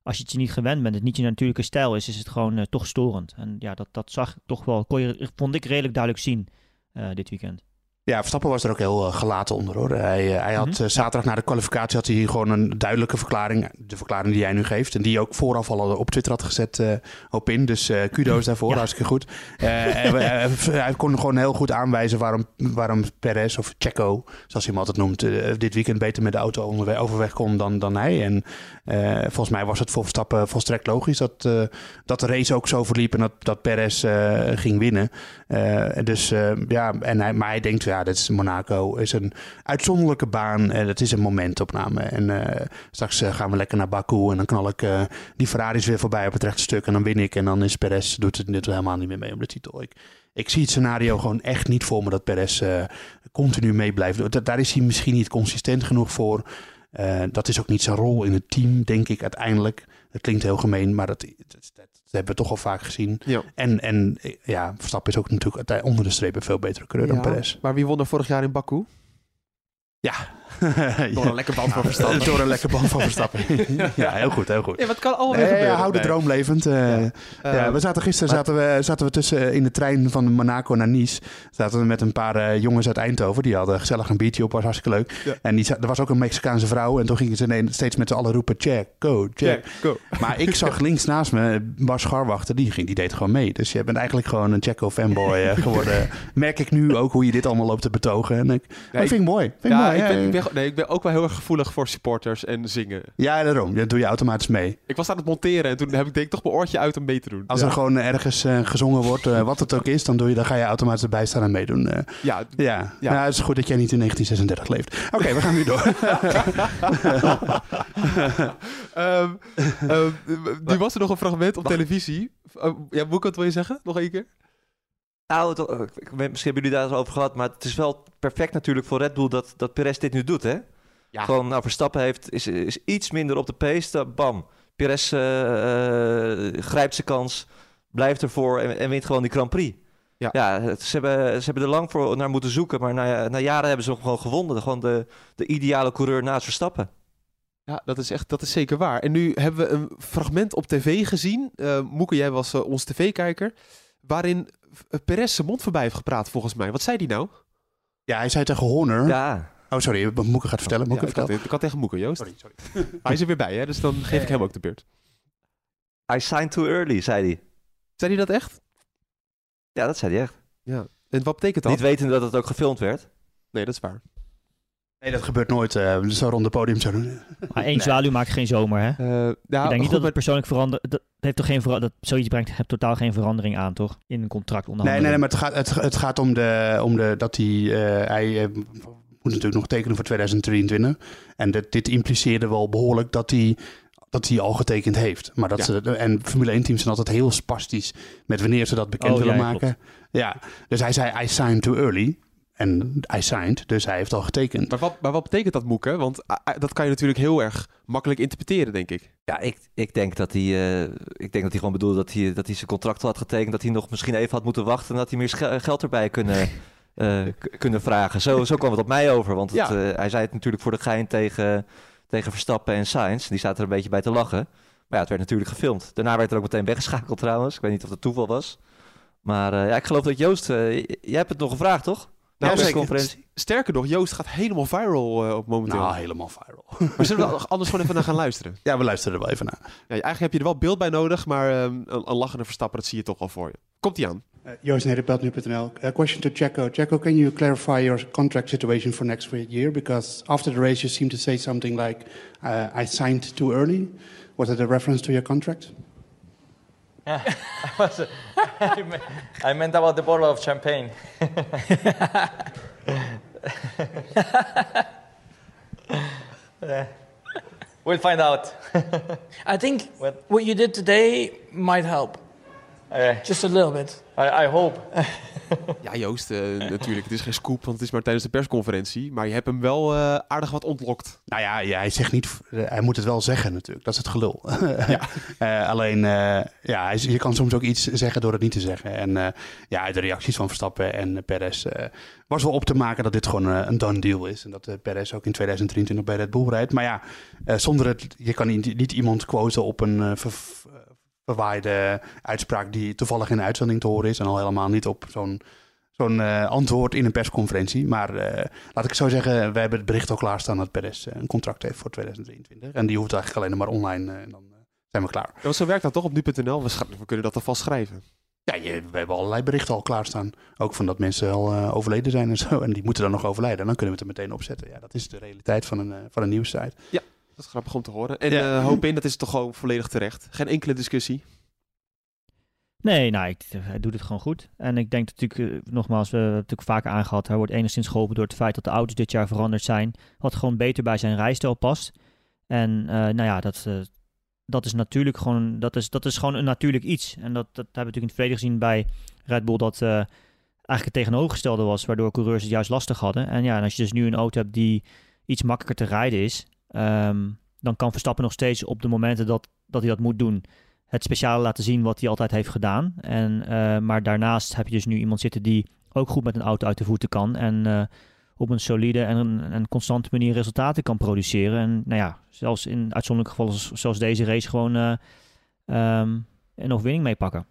als je het je niet gewend bent, het niet je natuurlijke stijl is, is het gewoon uh, toch storend. En ja, dat, dat zag toch wel, kon je, vond ik redelijk duidelijk zien dit weekend. Ja, Verstappen was er ook heel uh, gelaten onder hoor. Hij, uh, hij had uh, zaterdag na de kwalificatie had hij gewoon een duidelijke verklaring. De verklaring die jij nu geeft. En die ook vooraf al op Twitter had gezet op in. Dus kudo's daarvoor, ja. hartstikke goed. hij, hij, kon gewoon heel goed aanwijzen waarom, waarom Perez of Checo, zoals hij hem altijd noemt, dit weekend beter met de auto onderweg, overweg kon dan, dan hij. En volgens mij was het voor Verstappen volstrekt logisch dat, dat de race ook zo verliep en dat, dat Perez ging winnen. dus ja, en hij, maar hij denkt ja, dat is Monaco is een uitzonderlijke baan en het is een momentopname. En uh, straks uh, gaan we lekker naar Baku en dan knal ik die Ferraris weer voorbij op het rechte stuk en dan win ik. En dan is Perez, doet het dit helemaal niet meer mee om de titel. Ik, ik zie het scenario gewoon echt niet voor me dat Perez continu mee blijft. Daar is hij misschien niet consistent genoeg voor. dat is ook niet zijn rol in het team, denk ik uiteindelijk. Dat klinkt heel gemeen, maar dat, dat hebben we toch al vaak gezien. Ja. En, en ja, Verstappen is ook natuurlijk onder de streep een veel betere coureur dan Perez. Maar wie won er vorig jaar in Baku? Ja, Door een lekker band van Verstappen. Door een lekker band van Verstappen. ja, heel goed, heel goed. Ja, wat kan alweer nee, gebeuren? hou de droom levend. Uh, ja. Uh, we zaten gisteren zaten we, zaten we tussen in de trein van Monaco naar Nice. Zaten we met een paar uh, jongens uit Eindhoven. Die hadden gezellig een biertje op, was hartstikke leuk. En die, er was ook een Mexicaanse vrouw. En toen gingen ze steeds met z'n allen roepen, check, go, check. go. Maar ik zag links naast me Bas Scharwachter, die, ging, die deed gewoon mee. Dus je bent eigenlijk gewoon een Checo fanboy geworden. Merk ik nu ook hoe je dit allemaal loopt te betogen. En ik, dat vind ik mooi. Vind ja, mooi. Ik ben, ik ben, nee, ik ben ook wel heel erg gevoelig voor supporters en zingen. Ja, daarom. Dat doe je automatisch mee. Ik was aan het monteren en toen heb ik denk ik toch mijn oortje uit om mee te doen. Als er gewoon ergens uh, gezongen wordt, uh, wat het ook is, dan, doe je, dan ga je automatisch erbij staan en meedoen. Uh, ja. Ja. ja. Nou, het is goed dat jij niet in 1936 leeft. Oké, okay, we gaan nu door. um, um, nu was er nog een fragment op televisie. Oh, ja, wat wil je zeggen? Nog één keer? Nou, misschien hebben jullie daar eens over gehad, maar het is wel perfect natuurlijk voor Red Bull dat, dat Perez dit nu doet, hè? Ja. Gewoon, nou, Verstappen heeft, is, is iets minder op de pace. Bam. Perez uh, uh, grijpt zijn kans, blijft ervoor en, en, wint gewoon die Grand Prix. Ja, ja ze, hebben, ze hebben er lang voor naar moeten zoeken, maar na, na jaren hebben ze hem gewoon gewonnen. Gewoon de, de ideale coureur naast Verstappen. Ja, dat is echt, dat is zeker waar. En nu hebben we een fragment op tv gezien. Uh, Moeke, jij was uh, ons tv-kijker. Waarin Perez zijn mond voorbij heeft gepraat, volgens mij. Wat zei hij nou? Ja, hij zei tegen Horner. Ja. Oh, sorry, Moeke gaat vertellen. Moeke, ja, ik, had, tegen Moeke, Joost. Sorry, sorry. hij is er weer bij, hè? dus dan geef ik hem ook de beurt. I signed too early, zei hij. Zei hij dat echt? Ja, dat zei hij echt. Ja. En wat betekent dat? Niet weten dat het ook gefilmd werd. Nee, dat is waar. Nee, dat gebeurt nooit. Uh, zo rond het podium zo doen. Maar één nee. zwaluw maakt geen zomer, hè? Uh, ja, ik denk niet dat het persoonlijk verandert. Dat heeft toch geen dat zoiets brengt heeft totaal geen verandering aan, toch? In een contract Nee, nee, nee, maar het gaat, het, het gaat om, de, om de, dat hij, uh, hij uh, moet natuurlijk nog tekenen voor 2023. En dit, dit impliceerde wel behoorlijk dat hij dat hij al getekend heeft. Maar dat ja. ze, en Formule 1 teams zijn altijd heel spastisch met wanneer ze dat bekend oh, willen ja, maken. Klopt. Ja, dus hij zei I signed too early. En hij signed, dus hij heeft al getekend. Maar wat, maar wat betekent dat, Moeke? Want uh, dat kan je natuurlijk heel erg makkelijk interpreteren, denk ik. Ja, ik, ik, denk, dat hij, uh, ik denk dat hij gewoon bedoelde dat hij, dat hij zijn contract had getekend. Dat hij nog misschien even had moeten wachten en dat hij meer geld erbij kunnen, uh, kunnen vragen. Zo, zo kwam het op mij over. Want het, ja. hij zei het natuurlijk voor de gein tegen, tegen Verstappen en Sainz. Die zaten er een beetje bij te lachen. Maar ja, het werd natuurlijk gefilmd. Daarna werd er ook meteen weggeschakeld trouwens. Ik weet niet of dat toeval was. Maar ja, ik geloof dat Joost... jij hebt het nog gevraagd, toch? Nou, ja, sterker nog, Joost gaat helemaal viral uh, op momenteel. Nou, helemaal viral. Maar zullen we anders gewoon even naar gaan luisteren? Ja, we luisteren er wel even naar. Ja, eigenlijk heb je er wel beeld bij nodig, maar um, een, een lachende verstapper, dat zie je toch wel voor je. Komt ie aan. Uh, Joost Nederpelt.nl. A question to Checo. Checo, can you clarify your contract situation for next year? Because after the race you seem to say something like, uh, I signed too early. Was it a reference to your contract? Yeah, I, was, I, I meant about the bottle of champagne. we'll find out. I think what? what you did today might help. Uh, Just a little bit. I, I hope. ja, Joost, uh, natuurlijk. Het is geen scoop, want het is maar tijdens de persconferentie. Maar je hebt hem wel uh, aardig wat ontlokt. Nou ja, ja, hij zegt niet... hij moet het wel zeggen natuurlijk. Dat is het gelul. ja. alleen, ja, je kan soms ook iets zeggen door het niet te zeggen. En ja, de reacties van Verstappen en Perez... was wel op te maken dat dit gewoon een done deal is. En dat Perez ook in 2023 bij Red Bull rijdt. Maar ja, zonder het... Je kan niet, niet iemand quoten op een verwaaide uitspraak die toevallig in de uitzending te horen is. En al helemaal niet op zo'n zo'n antwoord in een persconferentie. Maar laat ik zo zeggen, wij hebben het bericht al klaarstaan dat Perez een contract heeft voor 2023. En die hoeft eigenlijk alleen maar online en dan zijn we klaar. Ja, zo werkt dat toch op nu.nl? We, we kunnen dat alvast schrijven. Ja, je, we hebben allerlei berichten al klaarstaan. Ook van dat mensen al overleden zijn en zo. En die moeten dan nog overlijden. Dan kunnen we het er meteen opzetten. Ja, dat is de realiteit van een, van een nieuwssite. Ja, dat is grappig om te horen. En ja. uh, hoop in, dat is toch gewoon volledig terecht. Geen enkele discussie. Nee, nou, ik, hij doet het gewoon goed. En ik denk natuurlijk, nogmaals, we hebben het natuurlijk vaker aangehad. Hij wordt enigszins geholpen door het feit dat de auto's dit jaar veranderd zijn. Wat gewoon beter bij zijn rijstijl past. En nou ja, dat, dat is natuurlijk gewoon, dat is, dat is gewoon een natuurlijk iets. En dat, dat hebben we natuurlijk in het verleden gezien bij Red Bull, dat uh, eigenlijk het tegenovergestelde was, waardoor coureurs het juist lastig hadden. En ja, en als je dus nu een auto hebt die iets makkelijker te rijden is, um, dan kan Verstappen nog steeds op de momenten dat, dat hij dat moet doen, het speciale laten zien wat hij altijd heeft gedaan. En, uh, maar daarnaast heb je dus nu iemand zitten die ook goed met een auto uit de voeten kan. En uh, op een solide en een, een, constante manier resultaten kan produceren. En nou ja, zelfs in uitzonderlijke gevallen zoals deze race gewoon uh, um, een overwinning meepakken.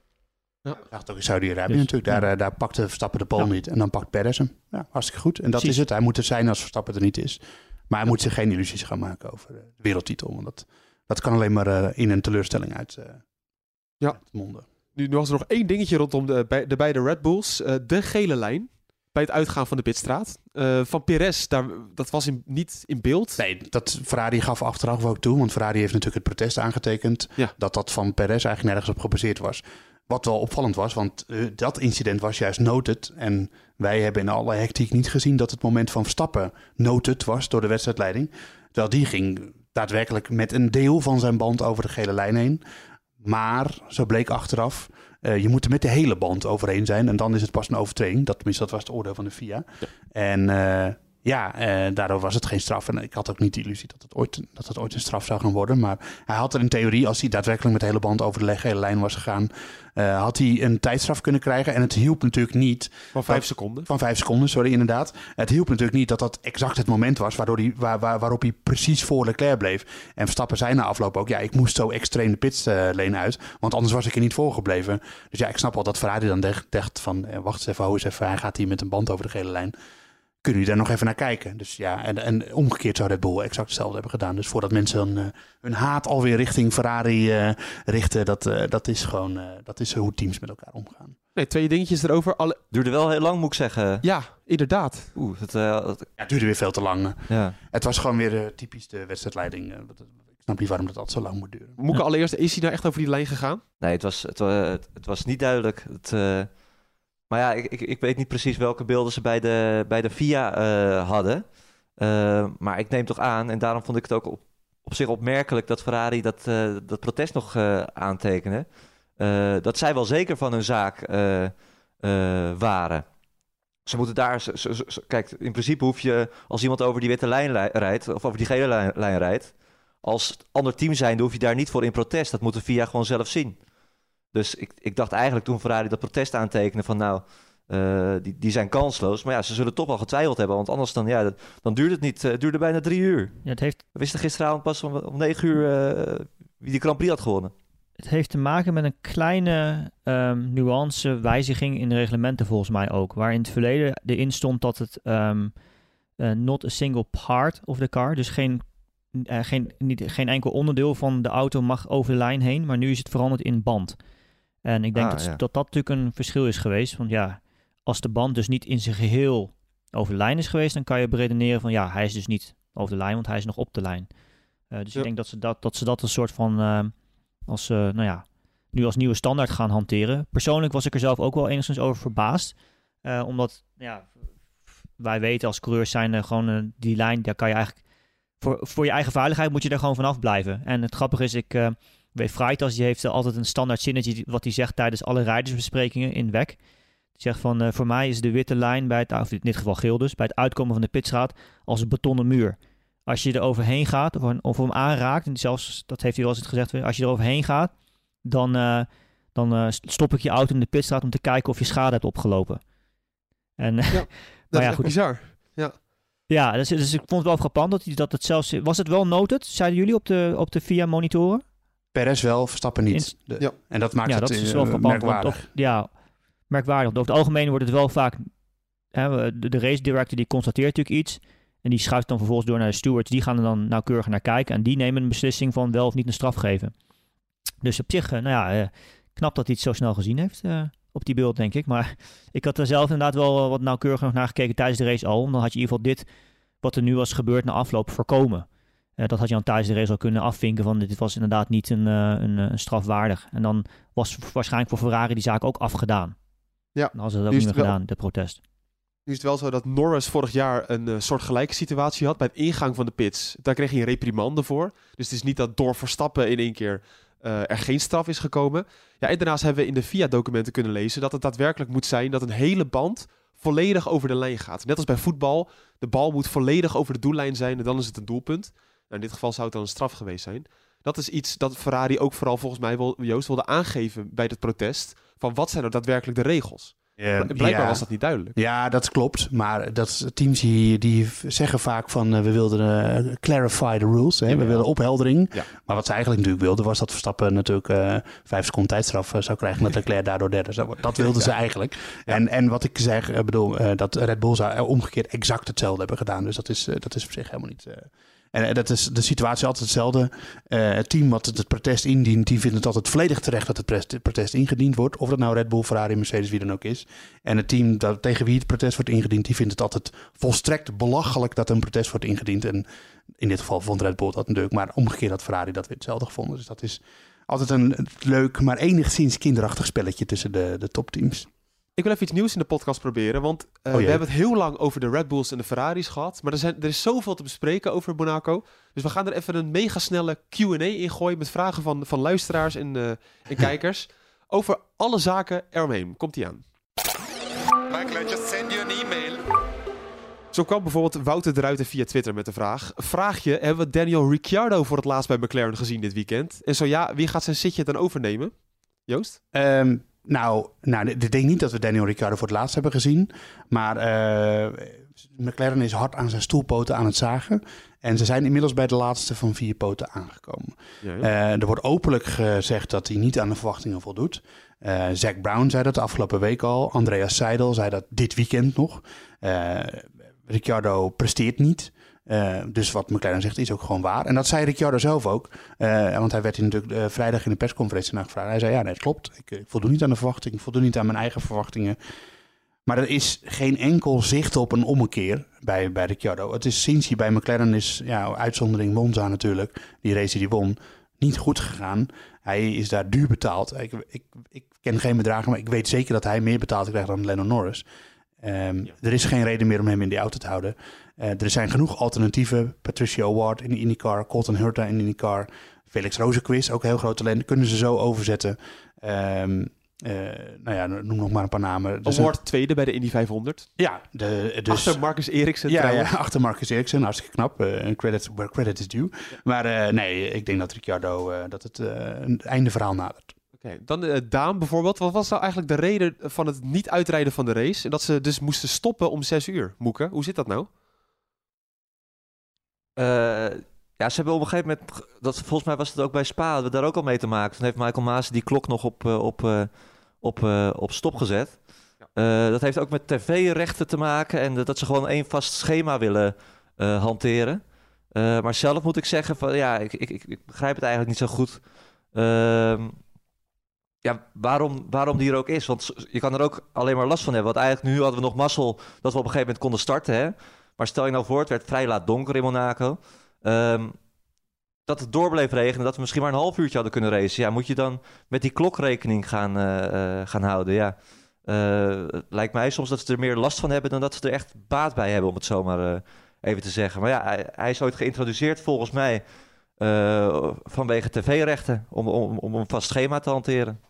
Ja, dacht ook in Saudi-Arabië dus, natuurlijk. Daar, ja. daar pakte Verstappen de pol niet en dan pakt Perez hem. Ja, hartstikke goed. En dat Precies. is het. Hij moet er zijn als Verstappen er niet is. Maar hij moet zich geen illusies gaan maken over de wereldtitel. Want dat, dat kan alleen maar uh, in een teleurstelling uit, uh, ja. monden. Nu, nu was er nog één dingetje rondom de, de beide Red Bulls. de gele lijn bij het uitgaan van de pitstraat. Uh, van Perez, daar, dat was in, niet in beeld. Nee, dat Ferrari gaf achteraf ook toe. Want Ferrari heeft natuurlijk het protest aangetekend. Ja. Dat dat van Perez eigenlijk nergens op gebaseerd was. Wat wel opvallend was, want uh, dat incident was juist noted. En wij hebben in alle hectiek niet gezien dat het moment van Verstappen noted was door de wedstrijdleiding. Terwijl die ging daadwerkelijk met een deel van zijn band over de gele lijn heen. Maar, zo bleek achteraf, uh, je moet er met de hele band overheen zijn. En dan is het pas een overtreding. Dat, tenminste, dat was het oordeel van de FIA. Ja. En uh, ja, uh, daardoor was het geen straf. En ik had ook niet de illusie dat het, ooit, dat het ooit een straf zou gaan worden. Maar hij had er in theorie, als hij daadwerkelijk met de hele band over de hele lijn was gegaan, uh, had hij een tijdstraf kunnen krijgen. En het hielp natuurlijk niet. Van vijf seconden? Van vijf seconden, sorry, inderdaad. Het hielp natuurlijk niet dat dat exact het moment was waardoor hij, waar, waar, waarop hij precies voor Leclerc bleef. En Verstappen zei na afloop ook, ja, ik moest zo extreem de pitslane uit, want anders was ik er niet voor gebleven. Dus ja, ik snap wel dat Ferrari dan dacht van, eh, wacht eens even, hou eens even, hij gaat hier met een band over de gele lijn kunnen jullie daar nog even naar kijken. Dus ja, en, en omgekeerd zou Red Bull exact hetzelfde hebben gedaan. Dus voordat mensen hun, uh, hun haat alweer richting Ferrari uh, richten, dat, uh, dat is gewoon dat is hoe teams met elkaar omgaan. Nee, twee dingetjes erover. Alle... Duurde wel heel lang, moet ik zeggen. Ja, inderdaad. Oeh, het, dat... ja, het duurde weer veel te lang. Ja. Het was gewoon weer typisch de wedstrijdleiding. ik snap niet waarom dat altijd zo lang moet duren. Moet ik allereerst, is hij nou echt over die lijn gegaan? Nee, het was, het, het, het was niet duidelijk. Het, maar ja, ik, ik, ik, weet niet precies welke beelden ze bij de, bij de VIA uh, hadden. Uh, maar ik neem toch aan, en daarom vond ik het ook op, zich opmerkelijk dat Ferrari dat, uh, dat protest nog aantekende. dat zij wel zeker van hun zaak waren. Ze moeten daar. Kijk, in principe hoef je als iemand over die witte lijn rijdt, of over die gele lijn, rijdt. Als ander team zijn, hoef je daar niet voor in protest. Dat moet de VIA gewoon zelf zien. Dus ik, ik dacht eigenlijk toen Ferrari dat protest aantekende van nou, uh, die, die zijn kansloos. Maar ja, ze zullen toch wel getwijfeld hebben. Want anders dan, ja, dan duurt het niet. Het uh, duurde bijna drie uur. Ja, het heeft... We wisten gisteravond pas om, om negen uur uh, wie die Grand Prix had gewonnen. Het heeft te maken met een kleine um, nuance wijziging in de reglementen volgens mij ook. Waar in het verleden erin stond dat het um, not a single part of the car, dus geen geen, niet, geen enkel onderdeel van de auto mag over de lijn heen, maar nu is het veranderd in band. En ik denk ah, dat, dat dat natuurlijk een verschil is geweest. Want ja, als de band dus niet in zijn geheel over de lijn is geweest, dan kan je beredeneren van ja, hij is dus niet over de lijn, want hij is nog op de lijn. Uh, dus ik denk dat ze dat, dat ze dat een soort van, uh, als, uh, nou ja, nu als nieuwe standaard gaan hanteren. Persoonlijk was ik er zelf ook wel enigszins over verbaasd. omdat, ja, wij weten als coureurs zijn gewoon die lijn, daar kan je eigenlijk, voor, voor je eigen veiligheid moet je daar gewoon vanaf blijven. En het grappige is, ik Freitas die heeft altijd een standaard zinnetje wat hij zegt tijdens alle rijdersbesprekingen in WEC. Die zegt van, uh, voor mij is de witte lijn, bij het, of in dit geval geel dus, bij het uitkomen van de pitstraat als een betonnen muur. Als je er overheen gaat of, of hem aanraakt, en zelfs, dat heeft hij wel eens gezegd, als je er overheen gaat, dan, uh, dan uh, stop ik je auto in de pitstraat om te kijken of je schade hebt opgelopen. En, ja, dat maar ja, is goed. bizar. Ja. Ja, dus, dus ik vond het wel frappant dat, hij, dat het zelfs... Was het wel noted, zeiden jullie op de, op de VIA monitoren? Perez wel, Verstappen niet. ja. En dat maakt ja, het dat is wel uh, merkwaardig. Op, ja, merkwaardig. Over het algemeen wordt het wel vaak de, de race director die constateert natuurlijk iets. En die schuift dan vervolgens door naar de stewards. Die gaan er dan nauwkeurig naar kijken. En die nemen een beslissing van wel of niet een straf geven. Dus op zich, nou ja, knap dat hij het zo snel gezien heeft op die beeld, denk ik. Maar ik had er zelf inderdaad wel wat nauwkeuriger naar gekeken tijdens de race al. Dan had je in ieder geval dit, wat er nu was gebeurd na afloop, voorkomen. Uh, dat had je dan tijdens de race al kunnen afvinken van dit was inderdaad niet een, uh, een, een, strafwaardig. En dan was waarschijnlijk voor Ferrari die zaak ook afgedaan. Ja. Dan hadden ze dat ook niet meer gedaan, de protest. Nu is het wel zo dat Norris vorig jaar een uh, soort gelijke situatie had bij het ingang van de pits. Daar kreeg hij een reprimande voor. Dus het is niet dat door Verstappen in één keer uh, er geen straf is gekomen. Ja, en daarnaast hebben we in de VIA-documenten kunnen lezen dat het daadwerkelijk moet zijn dat een hele band volledig over de lijn gaat. Net als bij voetbal, de bal moet volledig over de doellijn zijn en dan is het een doelpunt. Nou, in dit geval zou het dan een straf geweest zijn. Dat is iets dat Ferrari ook vooral volgens mij, wil, Joost, wilde aangeven bij het protest. Van wat zijn nou daadwerkelijk de regels? Uh, Blijkbaar was dat niet duidelijk. Ja, dat klopt. Maar dat teams die, die zeggen vaak van uh, we wilden uh, clarify the rules. Hè? we willen opheldering. Maar wat ze eigenlijk natuurlijk wilden was dat Verstappen natuurlijk vijf seconden tijdstraf zou krijgen. Dat Leclerc daardoor derde zou Dat wilden ze eigenlijk. En, en wat ik zeg, bedoel, dat Red Bull zou omgekeerd exact hetzelfde hebben gedaan. Dus dat is, dat is op zich helemaal niet... En eh, dat is de situatie altijd hetzelfde. Uh, het team wat het, protest indient, die vindt het altijd volledig terecht dat het protest ingediend wordt. Of dat nou Red Bull, Ferrari, Mercedes, wie dan ook is. En het team dat, tegen wie het protest wordt ingediend, die vindt het altijd volstrekt belachelijk dat een protest wordt ingediend. En in dit geval vond Red Bull dat natuurlijk, maar omgekeerd had Ferrari dat weer hetzelfde gevonden. Dus dat is altijd een leuk, maar enigszins kinderachtig spelletje tussen de, de topteams. Ik wil even iets nieuws in de podcast proberen, want uh, we hebben het heel lang over de Red Bulls en de Ferraris gehad. Maar er, zijn, er is zoveel te bespreken over Monaco. Dus we gaan er even een mega snelle Q&A in gooien met vragen van, van luisteraars en, uh, en kijkers. over alle zaken eromheen. Komt ie aan. Michael, I just send you an email. Zo kwam bijvoorbeeld Wouter de Ruiter via Twitter met de vraag. Vraag je, hebben we Daniel Ricciardo voor het laatst bij McLaren gezien dit weekend? En zo ja, wie gaat zijn zitje dan overnemen? Joost? Um, nou, nou, ik denk niet dat we Daniel Ricciardo voor het laatst hebben gezien. Maar uh, McLaren is hard aan zijn stoelpoten aan het zagen. En ze zijn inmiddels bij de laatste van vier poten aangekomen. Ja, ja. Uh, er wordt openlijk gezegd dat hij niet aan de verwachtingen voldoet. Uh, Zack Brown zei dat de afgelopen week al. Andreas Seidel zei dat dit weekend nog. Ricciardo presteert niet. Uh, dus wat McLaren zegt is ook gewoon waar. En dat zei Ricciardo zelf ook. Uh, want hij werd natuurlijk uh, vrijdag in de persconferentie naar gevraagd. Hij zei, ja, nee, het klopt. Ik, ik voldoe niet aan de verwachtingen. Ik voldoe niet aan mijn eigen verwachtingen. Maar er is geen enkel zicht op een ommekeer bij, bij Ricciardo. Het is sinds hij bij McLaren is, ja, uitzondering Monza natuurlijk, die race die won, niet goed gegaan. Hij is daar duur betaald. Ik, ik, ik ken geen bedragen, maar ik weet zeker dat hij meer betaald krijgt dan Lennon Norris. Um, ja. Er is geen reden meer om hem in die auto te houden. Uh, er zijn genoeg alternatieven. Patricia Award in de IndyCar, Colton Hurta in de IndyCar, Felix Rozenquist, ook een heel groot talent. Kunnen ze zo overzetten. Um, uh, nou ja, noem nog maar een paar namen. Dus Award tweede bij de Indy 500. Ja, de, dus, achter Marcus Eriksen. Ja, ja, achter Marcus Eriksen. Hartstikke knap. Uh, credit where credit is due. Ja. Maar uh, nee, ik denk dat Ricciardo dat het een einde verhaal nadert. Oké, okay, dan Daan bijvoorbeeld. Wat was nou eigenlijk de reden van het niet uitrijden van de race? En dat ze dus moesten stoppen om zes uur. Moeke, hoe zit dat nou? Uh, ja, ze hebben op een gegeven moment, dat, volgens mij was het ook bij Spa, hadden we daar ook al mee te maken. Toen heeft Michael Maas die klok nog op, uh, op, uh, op, op stop gezet. Ja. dat heeft ook met tv-rechten te maken en dat ze gewoon één vast schema willen hanteren. maar zelf moet ik zeggen, van, ja, ik, ik, ik begrijp het eigenlijk niet zo goed. Ehm, ja, waarom, waarom die er ook is. Want je kan er ook alleen maar last van hebben. Want eigenlijk nu hadden we nog mazzel dat we op een gegeven moment konden starten. Hè? Maar stel je nou voor, het werd vrij laat donker in Monaco. Um, dat het door bleef regenen, dat we misschien maar een half uurtje hadden kunnen racen. Ja, moet je dan met die klok rekening gaan, uh, uh, gaan houden? Ja. Uh, lijkt mij soms dat ze er meer last van hebben dan dat ze er echt baat bij hebben, om het zomaar even te zeggen. Maar ja, hij, hij is ooit geïntroduceerd volgens mij vanwege tv-rechten, om, om, om een vast schema te hanteren.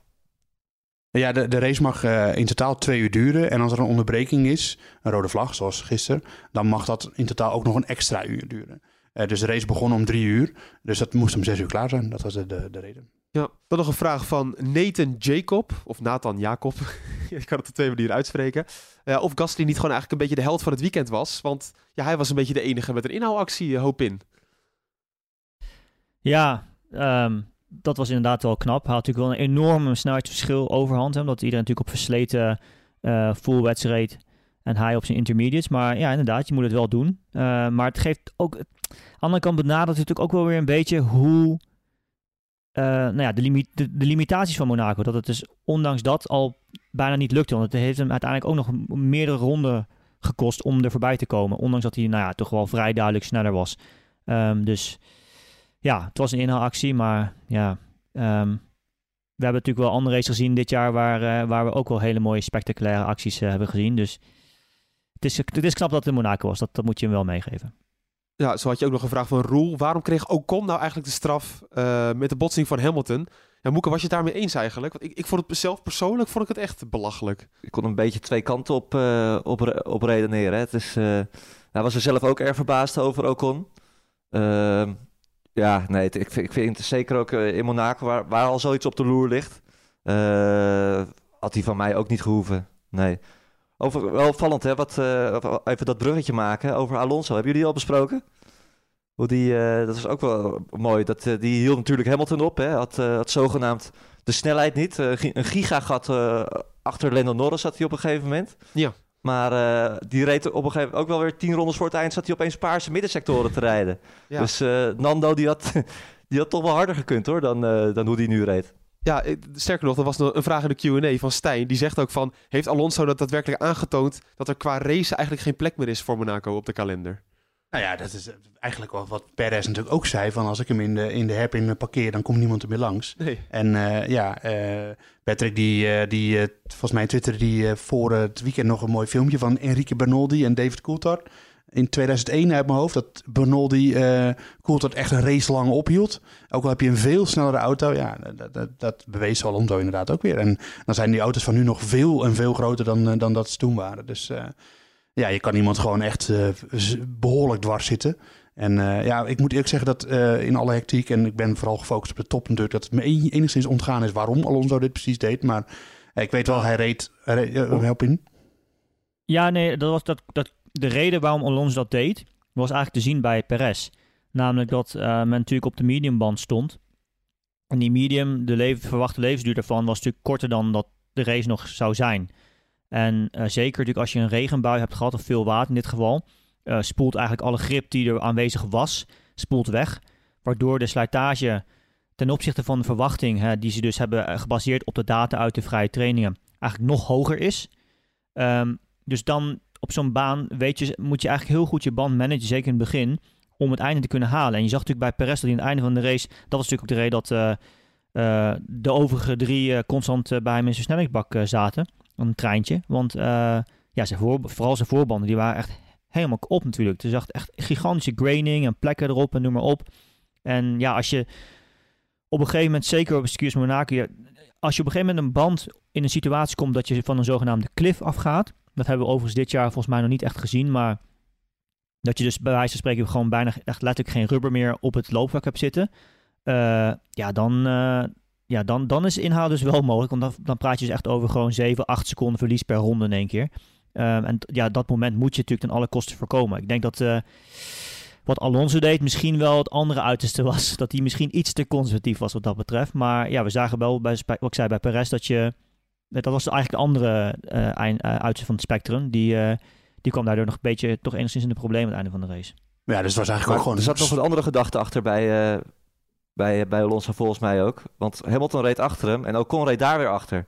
Ja, de, de race mag uh, in totaal twee uur duren. En als er een onderbreking is, een rode vlag zoals gisteren, dan mag dat in totaal ook nog een extra uur duren. Uh, dus de race begon om drie uur, dus dat moest om zes uur klaar zijn. Dat was de, de, de reden. Ja, dan nog een vraag van Nathan Jacob, of Nathan Jacob. Ik kan het op twee manieren uitspreken. Uh, of Gasly niet gewoon eigenlijk een beetje de held van het weekend was. Want ja, hij was een beetje de enige met een inhoudactie, hoop in. Ja, um, dat was inderdaad wel knap. Hij had natuurlijk wel een enorme snelheidsverschil overhand. Omdat iedereen natuurlijk op versleten uh, full wedstrijd En hij op zijn intermediates. Maar ja, inderdaad, je moet het wel doen. maar het geeft ook... Aan de andere kant benadert het natuurlijk ook wel weer een beetje hoe... nou ja, de, de, limitaties van Monaco. Dat het dus ondanks dat al bijna niet lukte. Want het heeft hem uiteindelijk ook nog meerdere ronden gekost om er voorbij te komen. Ondanks dat hij nou ja, toch wel vrij duidelijk sneller was. Um, dus ja, het was een inhaalactie, maar ja, um, we hebben natuurlijk wel andere races gezien dit jaar waar, uh, waar we ook wel hele mooie spectaculaire acties uh, hebben gezien. Dus het is, het is knap dat het in Monaco was, dat, dat moet je hem wel meegeven. Ja, zo had je ook nog een vraag van Roel. Waarom kreeg Ocon nou eigenlijk de straf uh, met de botsing van Hamilton? Ja, Moeke, was je het daarmee eens eigenlijk? Want ik, ik vond het zelf persoonlijk vond ik het echt belachelijk. Ik kon een beetje twee kanten op, op, op redeneren. Hè. Het is, hij was er zelf ook erg verbaasd over Ocon. Ja, nee, ik, vind, ik het zeker ook eh, in Monaco, waar, waar al zoiets op de loer ligt, uh, had hij van mij ook niet gehoeven. Nee. Over, wel opvallend, hè? Wat, uh, even dat bruggetje maken over Alonso. Hebben jullie al besproken? Hoe die, dat is ook wel mooi. Dat, die hield natuurlijk Hamilton op. Hè? Had, had zogenaamd de snelheid niet. een gigagat achter Lando Norris had hij op een gegeven moment. Ja. Maar uh, die reed op een gegeven moment ook wel weer tien rondes voor het eind... zat hij opeens paarse middensectoren te rijden. Dus uh, Nando die had, die had toch wel harder gekund hoor dan, uh, dan hoe die nu reed. Ja, sterker nog, er was een vraag in de Q&A van Stijn. Die zegt ook van, heeft Alonso dat daadwerkelijk aangetoond... dat er qua race eigenlijk geen plek meer is voor Monaco op de kalender? Nou ja, dat is eigenlijk wel wat Perez natuurlijk ook zei. Van als ik hem in de, in de hairpin parkeer, dan komt niemand er meer langs. Nee. En uh, ja, uh, Patrick die, uh, die volgens mij twitterde die voor het weekend nog een mooi filmpje van Enrique Bernoldi en David Coulthard. In 2001 uit mijn hoofd dat Bernoldi Coulthard echt een race lang ophield. Ook al heb je een veel snellere auto. Ja, dat, dat, dat bewees Alonso inderdaad ook weer. En dan zijn die auto's van nu nog veel en veel groter dan, dan dat ze toen waren. Dus ja, je kan iemand gewoon echt uh, behoorlijk dwars zitten. En uh, ja, ik moet eerlijk zeggen dat uh, in alle hectiek, en ik ben vooral gefocust op de top natuurlijk, dat het me enigszins ontgaan is waarom Alonso dit precies deed. Maar ik weet wel, hij reed, hij reed help in. Ja, nee, dat was dat, dat, de reden waarom Alonso dat deed, was eigenlijk te zien bij Perez. Namelijk dat men natuurlijk op de mediumband stond. En die medium, de leven, verwachte levensduur daarvan, was natuurlijk korter dan dat de race nog zou zijn. En uh, zeker natuurlijk als je een regenbui hebt gehad of veel water in dit geval, uh, spoelt eigenlijk alle grip die er aanwezig was, spoelt weg. Waardoor de slijtage ten opzichte van de verwachting, hè, die ze dus hebben eh, gebaseerd op de data uit de vrije trainingen, eigenlijk nog hoger is. Um, dus dan op zo'n baan weet je, moet je eigenlijk heel goed je band managen, zeker in het begin, om het einde te kunnen halen. En je zag natuurlijk bij Perez dat hij het einde van de race, dat was natuurlijk ook de reden dat de overige drie constant bij hem in zijn snelheidsbak zaten een treintje. Want uh, ja, zijn voor, vooral zijn voorbanden, die waren echt helemaal op natuurlijk. Er zag echt gigantische graining en plekken erop en noem maar op. En ja, als je op een gegeven moment, zeker op Skiers Monaco, als je op een gegeven moment een band in een situatie komt dat je van een zogenaamde cliff afgaat. Dat hebben we overigens dit jaar volgens mij nog niet echt gezien, maar dat je dus bij wijze van spreken gewoon bijna echt letterlijk geen rubber meer op het loopvlak hebt zitten. Uh, ja, dan, uh, ja, dan, dan is inhaal dus wel mogelijk. Want dan, dan praat je dus echt over gewoon 7, 8 seconden verlies per ronde in één keer. Um, en ja, dat moment moet je natuurlijk ten alle kosten voorkomen. Ik denk dat uh, wat Alonso deed misschien wel het andere uiterste was. Dat hij misschien iets te conservatief was wat dat betreft. Maar ja, we zagen wel, bij, wat ik zei bij Perez, dat je... Dat was eigenlijk de andere uh, uiterste van het spectrum. Die, uh, die kwam daardoor nog een beetje toch enigszins in de problemen aan het einde van de race. Ja, dus het was eigenlijk ook gewoon... Er zat nog een andere gedachte achter bij, bij, bij Alonso volgens mij ook. Want Hamilton reed achter hem en Ocon reed daar weer achter.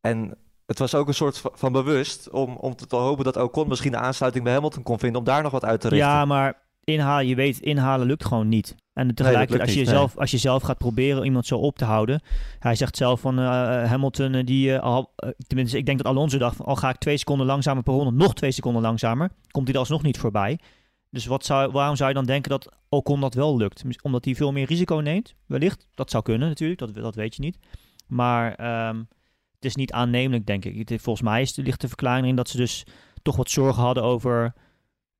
En het was ook een soort van bewust om, om te hopen dat Ocon misschien de aansluiting bij Hamilton kon vinden om daar nog wat uit te richten. Ja, maar inhalen, je weet, inhalen lukt gewoon niet. En tegelijkertijd, als, je zelf, als je zelf gaat proberen iemand zo op te houden. Hij zegt zelf van uh, Hamilton, uh, die al, tenminste, ik denk dat Alonso dacht van, al ga ik twee seconden langzamer per ronde, nog twee seconden langzamer, komt hij er alsnog niet voorbij. Dus wat zou, waarom zou je dan denken dat Ocon dat wel lukt? Omdat hij veel meer risico neemt? Wellicht. Dat zou kunnen natuurlijk, dat, dat weet je niet. Maar um, het is niet aannemelijk, denk ik. Volgens mij is, de verklaring in dat ze dus toch wat zorgen hadden over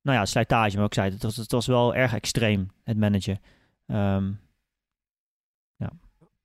nou ja, slijtage. Maar ik zei, het was, het was wel erg extreem, het managen. Um, ja.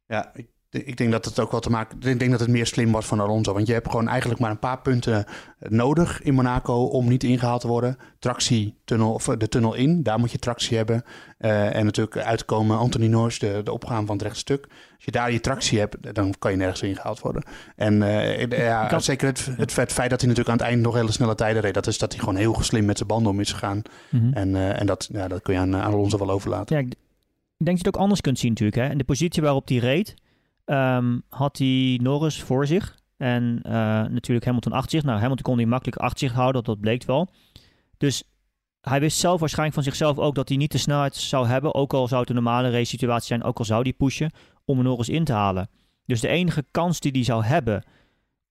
Ja, ik, ik denk dat het ook wel te maken... Ik denk dat het meer slim was van Alonso. Want je hebt gewoon eigenlijk maar een paar punten nodig in Monaco om niet ingehaald te worden. Tractie, tunnel, of de tunnel in, daar moet je tractie hebben. Uh, en natuurlijk uitkomen Anthony Noors, de, de opgaan van het rechtstuk. Als je daar je tractie hebt, dan kan je nergens ingehaald worden. En uh, ja, zeker het, het, het, feit dat hij natuurlijk aan het eind nog hele snelle tijden reed... dat is dat hij gewoon heel slim met zijn banden om is gegaan. Mm -hmm. En, uh, en dat, ja, dat kun je aan, aan Alonso wel overlaten. Ja, ik denk dat je het ook anders kunt zien natuurlijk. Hè? En de positie waarop hij reed um, had hij Norris voor zich. En uh, natuurlijk Hamilton achter zich. Nou, Hamilton kon hij makkelijk achter zich houden, dat, bleek wel. Dus hij wist zelf waarschijnlijk van zichzelf ook dat hij niet de snelheid zou hebben. Ook al zou het een normale race situatie zijn, ook al zou hij pushen om Norris in te halen. Dus de enige kans die hij zou hebben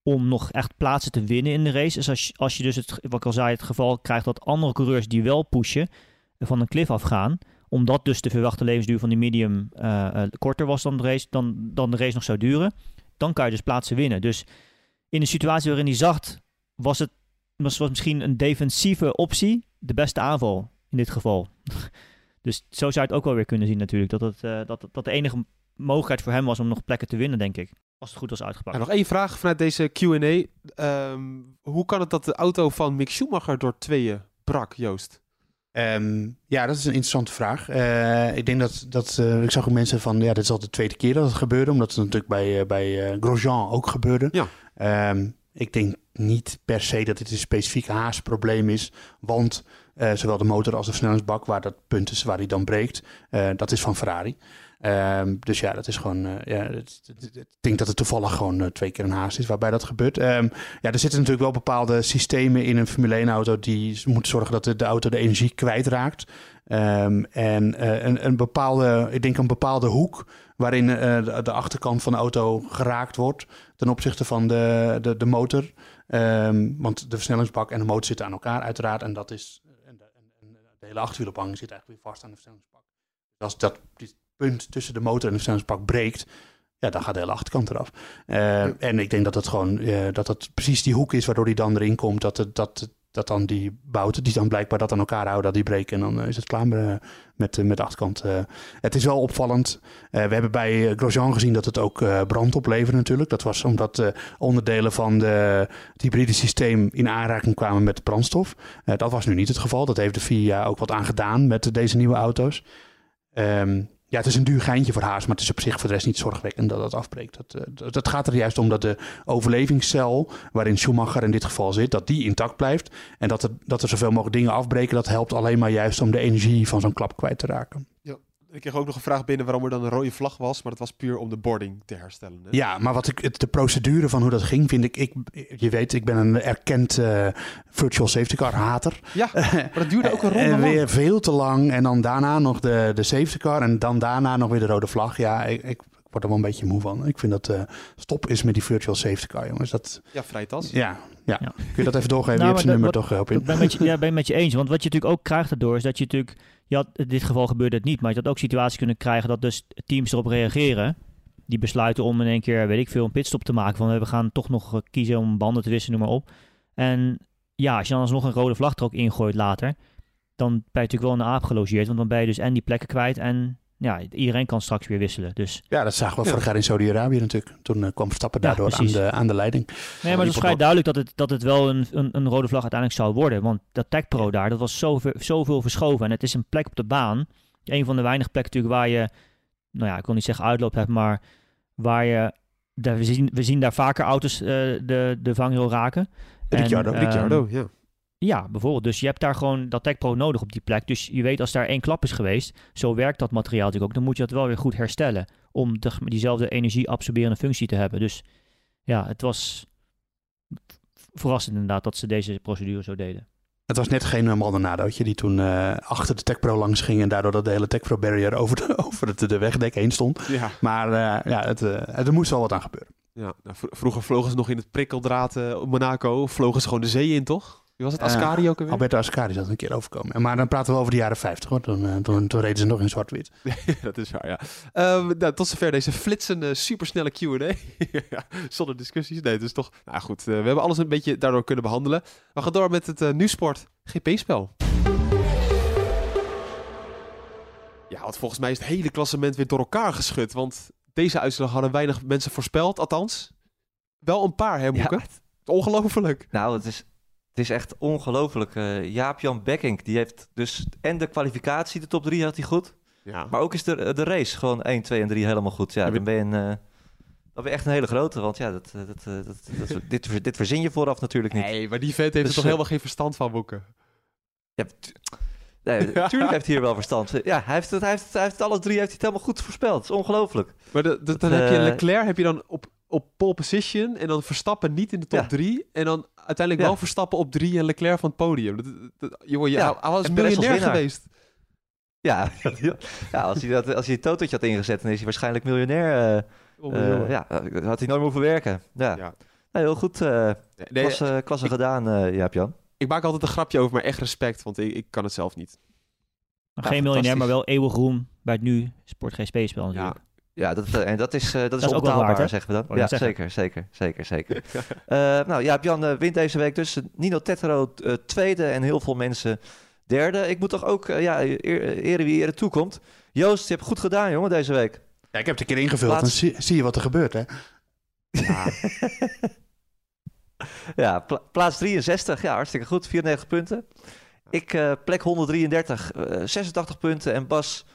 om nog echt plaatsen te winnen in de race, is als, als je dus het, wat ik al zei, het geval krijgt dat andere coureurs die wel pushen, van een cliff afgaan omdat dus de verwachte levensduur van die medium uh, uh, korter was dan de, race, dan, dan de race nog zou duren, dan kan je dus plaatsen winnen. Dus in de situatie waarin hij zag, was het was, was misschien een defensieve optie de beste aanval in dit geval. dus zo zou het ook wel weer kunnen zien natuurlijk. Dat, het, uh, dat, dat de enige mogelijkheid voor hem was om nog plekken te winnen, denk ik. Als het goed was uitgepakt. Nog één vraag vanuit deze Q&A. Um, hoe kan het dat de auto van Mick Schumacher door tweeën brak, Joost? Um, ja, dat is een interessante vraag. Uh, ik denk dat, dat uh, ik zag ook mensen van, ja, dit is al de tweede keer dat het gebeurde, omdat het natuurlijk bij, uh, bij Grosjean ook gebeurde. Ja. Um, ik denk niet per se dat dit een specifiek haasprobleem is, want zowel de motor als de versnellingsbak, waar dat punt is waar hij dan breekt, dat is van Ferrari. Um, dus ja, dat is gewoon. Uh, ja, het, het, ik denk dat het toevallig gewoon uh, twee keer een haast is waarbij dat gebeurt. Um, ja, er zitten natuurlijk wel bepaalde systemen in een Formule 1-auto die moeten zorgen dat de, auto de energie kwijtraakt. Um, en uh, een, een, bepaalde, ik denk een bepaalde hoek waarin de, de, achterkant van de auto geraakt wordt ten opzichte van de, de, de motor. want de versnellingsbak en de motor zitten aan elkaar, uiteraard. En dat is. En de, en hele achterwielophanging zit eigenlijk weer vast aan de versnellingsbak. Dus als dat punt tussen de motor en de versnellingsbak breekt, ja, dan gaat de hele achterkant eraf. Uh, en ik denk dat het gewoon, uh, dat het precies die hoek is waardoor die dan erin komt, dat, het, dat, dat dan die bouten, die dan blijkbaar dat aan elkaar houden, dat die breken en dan is het klaar met, met, de achterkant. Uh, het is wel opvallend. we hebben bij Grosjean gezien dat het ook brand opleverde natuurlijk. Dat was omdat onderdelen van de, het hybride systeem in aanraking kwamen met brandstof. dat was nu niet het geval. Dat heeft de FIA ook wat aan gedaan met deze nieuwe auto's. Um, ja, het is een duur geintje voor Haas, maar het is op zich voor de rest niet zorgwekkend dat het afbreekt. Dat, dat, dat, gaat er juist om dat de overlevingscel, waarin Schumacher in dit geval zit, dat die intact blijft. En dat er, dat er zoveel mogelijk dingen afbreken, dat helpt alleen maar juist om de energie van zo'n klap kwijt te raken. Ja. Ik kreeg ook nog een vraag binnen waarom er dan een rode vlag was, maar dat was puur om de boarding te herstellen. Hè? Ja, maar wat ik, de procedure van hoe dat ging, vind ik, ik je weet, ik ben een erkend uh, virtual safety car hater. Ja, maar dat duurde ook een ronde En weer veel te lang en dan daarna nog de, de safety car en dan daarna nog weer de rode vlag. Ja, ik, ik word er wel een beetje moe van. Ik vind dat uh, stop is met die virtual safety car, jongens. Dat, ja, vrijtas. Ja, ja. ja. Kun je dat even doorgeven? Nou, je hebt zijn nummer toch op in. Ben met je, ja, ben met je eens. Want wat je natuurlijk ook krijgt daardoor is dat je natuurlijk had, in dit geval gebeurde het niet, maar je had ook situaties kunnen krijgen dat dus teams erop reageren. Die besluiten om in één keer, weet ik veel, een pitstop te maken. Van we gaan toch nog kiezen om banden te wisselen, noem maar op. En ja, als je dan alsnog een rode vlag er ook ingooit later, dan ben je natuurlijk wel de aap gelogeerd. Want dan ben je dus en die plekken kwijt en ja, iedereen kan straks weer wisselen. Dus. Ja, dat zagen we ja. vorig jaar in Saudi-Arabië natuurlijk. Toen uh, kwam Verstappen daardoor ja, aan, de, aan de leiding. Nee, maar het is vrij duidelijk dat het, dat het wel een, een, een, rode vlag uiteindelijk zou worden. Want dat Tech Pro daar, dat was zoveel, zoveel verschoven. En het is een plek op de baan. Een van de weinige plekken natuurlijk waar je, nou ja, ik wil niet zeggen uitloop hebt, maar waar je, daar, we, zien, we zien daar vaker auto's uh, de, de vangrail raken. Ricciardo, en, Ricciardo, um, ja. Ja, bijvoorbeeld. Dus je hebt daar gewoon dat Tech Pro nodig op die plek. Dus je weet als daar één klap is geweest, zo werkt dat materiaal natuurlijk ook. Dan moet je dat wel weer goed herstellen om de, diezelfde energie-absorberende functie te hebben. Dus ja, het was verrassend inderdaad dat ze deze procedure zo deden. Het was net geen uh, Maldonadootje die toen uh, achter de Tech Pro langs ging en daardoor dat de hele Tech Pro barrier over de, over de, de wegdek heen stond. Ja. Maar uh, ja, het, er moest wel wat aan gebeuren. Ja, nou, vroeger vlogen ze nog in het prikkeldraad Monaco, vlogen ze gewoon de zee in, toch? Wie was het? Ascari uh, ook alweer? Alberto Ascari zat een keer overkomen. Maar dan praten we over de jaren 50 hoor. Toen, uh, toen, toen reden ze nog in zwart-wit. dat is waar, ja. Um, nou, tot zover deze flitsende, supersnelle Q&A. Zonder discussies. Nee, dus toch... Nou goed, uh, we hebben alles een beetje daardoor kunnen behandelen. We gaan door met het uh, Nu-sport GP-spel. Ja, want volgens mij is het hele klassement weer door elkaar geschud. Want deze uitslag hadden weinig mensen voorspeld, althans. Wel een paar, hè, Moeke? Ongelooflijk. Nou, het is, het is echt ongelooflijk. Uh, Jaap-Jan Bekking, die heeft dus en de kwalificatie, de top 3 had hij goed. Ja. Maar ook is de, de race gewoon 1, 2 en 3 helemaal goed. Ja, dan ben je een, uh, dan ben je echt een hele grote. Want ja, dat, dat, dat, dat dit, dit verzin je vooraf natuurlijk niet. Nee, maar die vet heeft dus, er toch helemaal geen verstand van, Boeken. Ja, Nee, natuurlijk heeft hij hier wel verstand. Ja, hij heeft, het, hij, heeft hij heeft alle drie heeft hij het helemaal goed voorspeld. Het is ongelooflijk. Maar de, de, dan heb je Leclerc heb je dan op, op pole position en dan Verstappen niet in de top 3. En dan uiteindelijk wel Verstappen op 3 en Leclerc van het podium. Dat, dat, jongen, ja. hij was miljonair geweest. Ja, ja als, hij dat, als hij het totootje had ingezet, dan is hij waarschijnlijk miljonair. Uh, uh, ja, had hij nooit hoeven werken. Ja, ja. Nou, heel goed. Uh, nee, klasse, klasse gedaan, uh, Jaap-Jan. Ik maak altijd een grapje over, maar echt respect, want ik, ik kan het zelf niet. geen miljonair, maar wel eeuwig roem bij het nu Sport GSP-spel natuurlijk. Ja. Dat, uh, en dat is, uh, dat, dat is, ook wel waard, zeggen we dan. Ja, zeker, zeker, zeker, zeker. uh, nou ja, Jan wint deze week dus. Nino Tetro tweede en heel veel mensen derde. Ik moet toch ook, ja, ere wie ere toekomt. Joost, je hebt goed gedaan, jongen, deze week. Ja, ik heb het een keer ingevuld Laat... en zie, zie, je wat er gebeurt, hè? Ja. ja, plaats 63. Ja, hartstikke goed. 94 punten. Ik uh, plek 133, uh, 86 punten. En Bas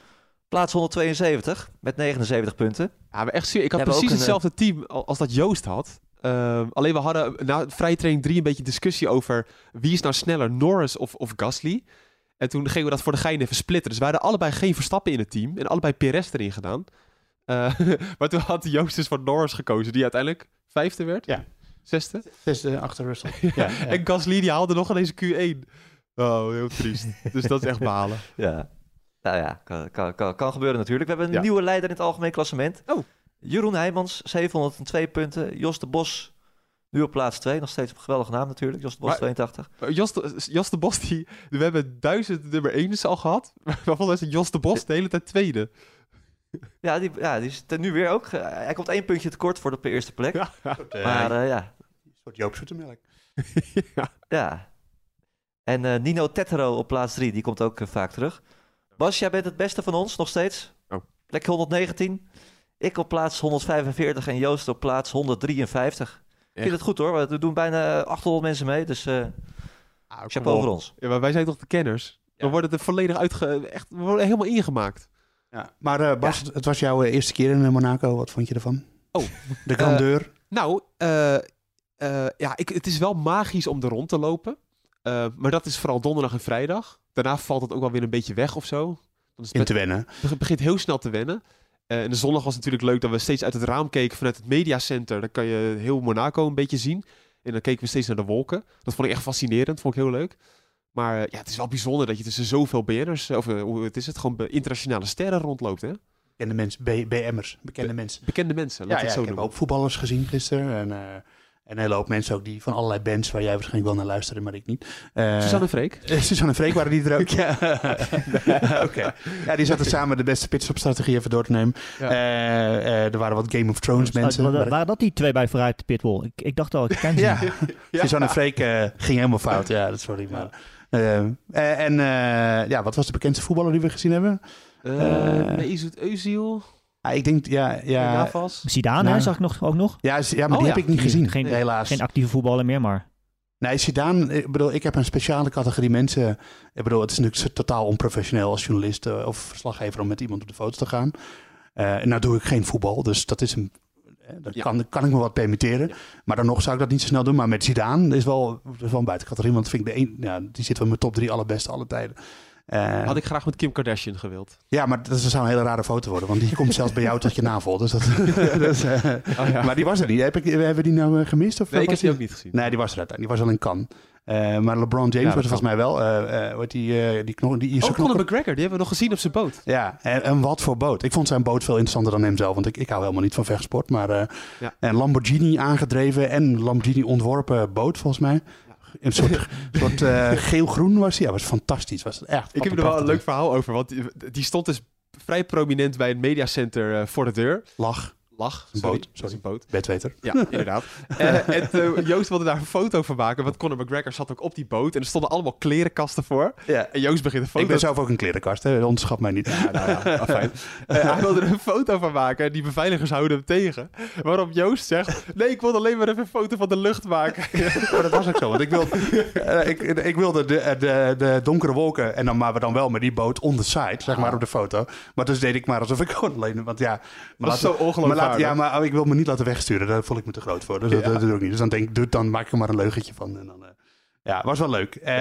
plaats 172 met 79 punten. Ja, maar echt Ik had precies een, hetzelfde eh, team als dat Joost had. Uh, alleen we hadden na vrije training 3 een beetje discussie over wie is nou sneller, Norris of, of Gasly. En toen gingen we dat voor de gein even splitten. Dus we hadden allebei geen Verstappen in het team. En allebei PRS erin gedaan. Uh, maar toen had Joost dus voor Norris gekozen, die uiteindelijk vijfde werd. Ja. Zesde? Zesde achter Russell. ja, En Gasly die haalde nog deze Q1. Oh, heel triest. dus dat is echt balen. Ja. Nou ja, kan, kan, kan, gebeuren natuurlijk. We hebben een nieuwe leider in het algemeen klassement. Oh. Jeroen Heijmans, 702 punten. Jos de Bos, nu op plaats 2. Nog steeds een geweldige naam natuurlijk. Jos de Bos, 82. Jos de, Jos de Bos, die, we hebben duizend nummer 1 al gehad. Waarvan is Jos de Bos de hele tijd tweede. Ja, die, ja, die is nu weer ook. hij komt één puntje tekort voor de eerste plek. Ja, maar uh, ja. Een soort Joop Zoetemelk. ja. ja. En uh, Nino Tetero op plaats 3, die komt ook uh, vaak terug. Bas, jij bent het beste van ons nog steeds. Oh. Plek 119. Ik op plaats 145 en Joost op plaats 153. Ik vind het goed hoor. We doen bijna 800 mensen mee. Dus uh, ah, ik heb over ons. Ja, maar wij zijn toch de kenners? We worden er volledig uitge... Echt, we worden helemaal ingemaakt. Ja, maar uh, Bas, ja. het was jouw uh, eerste keer in Monaco. Wat vond je ervan? Oh. De grandeur. nou, ja, ik, het is wel magisch om er rond te lopen. Maar dat is vooral donderdag en vrijdag. Daarna valt het ook wel weer een beetje weg of zo. Dan is het te wennen. Het begint heel snel te wennen. Uh, en de zondag was natuurlijk leuk dat we steeds uit het raam keken vanuit het mediacenter. Dan kan je heel Monaco een beetje zien. En dan keken we steeds naar de wolken. Dat vond ik echt fascinerend, vond ik heel leuk. Maar uh, ja, het is wel bijzonder dat je tussen zoveel BN'ers, of uh, hoe het is het, gewoon internationale sterren rondloopt, hè? Bekende mensen, BM'ers, bekende mensen. Bekende mensen, laat ja, het ja, zo ik heb ook voetballers gezien gisteren. En en een hele hoop mensen ook die van allerlei bands waar jij waarschijnlijk wel naar luisterde, maar ik niet. Uh, Suzanne Freek. Uh, Suzanne Freek waren die er ook. ja. Oké. Ja, die zaten samen de beste pitstop-strategie even door te nemen. Ja. Uh, er waren wat Game of Thrones mensen. Waren, waren dat die twee bij vooruit de pitwall? Ik, ik dacht al, ik ken ze. ja. ja. Suzanne Freek ging helemaal fout. Ja, dat sorry. Maar, en ja, wat was de bekendste voetballer die we gezien hebben? Uh, Mesut Özil. Ik denk, ja... ja Zidane, nou, zag ik nog, ook nog. Ja, ja maar oh, die heb ik niet gezien, geen, helaas. Geen actieve voetballer meer, maar... Nee, Zidane, ik bedoel, ik heb een speciale categorie mensen. Ik bedoel, het is natuurlijk totaal onprofessioneel als journalist uh, of verslaggever om met iemand op de foto te gaan. Uh, nou doe ik geen voetbal, dus dat is een... Uh, dat ja. kan, kan ik me wat permitteren. Ja. Maar dan nog zou ik dat niet zo snel doen. Maar met Zidane is wel, is wel een buitencategorie. Want vind ik de een, ja, die zit wel in mijn top drie allerbeste alle tijden. Uh, Had ik graag met Kim Kardashian gewild. Ja, maar dat zou een hele rare foto worden. Want die komt zelfs bij jou tot je navel. Dus dat, dus, uh, oh, ja. Maar die was er niet. Heb ik, hebben we die nou uh, gemist? Of nee, ik heb die ook niet gezien. Nee, die was er uiteindelijk. Die was al in Cannes. maar LeBron James ja, was er volgens mij wel. Uh, die, die knok, die oh, Conor McGregor. Die hebben we nog gezien op zijn boot. Ja, en, en, wat voor boot. Ik vond zijn boot veel interessanter dan hem zelf. Want ik, ik hou helemaal niet van vechtsport. Maar ja. en Lamborghini aangedreven en Lamborghini ontworpen boot volgens mij. Een soort, soort uh, geel-groen was hij. Ja, was fantastisch. Was echt ik heb er wel een leuk verhaal over. Want die, stond dus vrij prominent bij het mediacenter uh, voor de deur. Lach. Lag. Een Sorry, boot, is een boot. Bedweter. Ja, inderdaad. Eh, en eh, Joost wilde daar een foto van maken, want Conor McGregor zat ook op die boot en er stonden allemaal klerenkasten voor. Ja. En Joost begint een foto... Ik ben zelf ook een klerenkast, hè. onderschat mij niet. Ja, nou ja, ah, fijn. Eh, hij wilde er een foto van maken en die beveiligers houden hem tegen. Waarop Joost zegt, nee, ik wilde alleen maar even een foto van de lucht maken. Maar dat was ook zo, want ik wilde, eh, ik, ik wilde de, de, de donkere wolken en dan maar dan wel met die boot on the side, zeg maar, op de foto. Maar dus deed ik maar alsof ik gewoon alleen, want ja... Maar Dat is zo maar Ja, maar oh, ik wil me niet laten wegsturen, daar voel ik me te groot voor. Dus dat, dat doe ik niet. Dus dan denk ik, dan maak ik er maar een leugentje van. En dan, eh, ja, was wel leuk. Eh,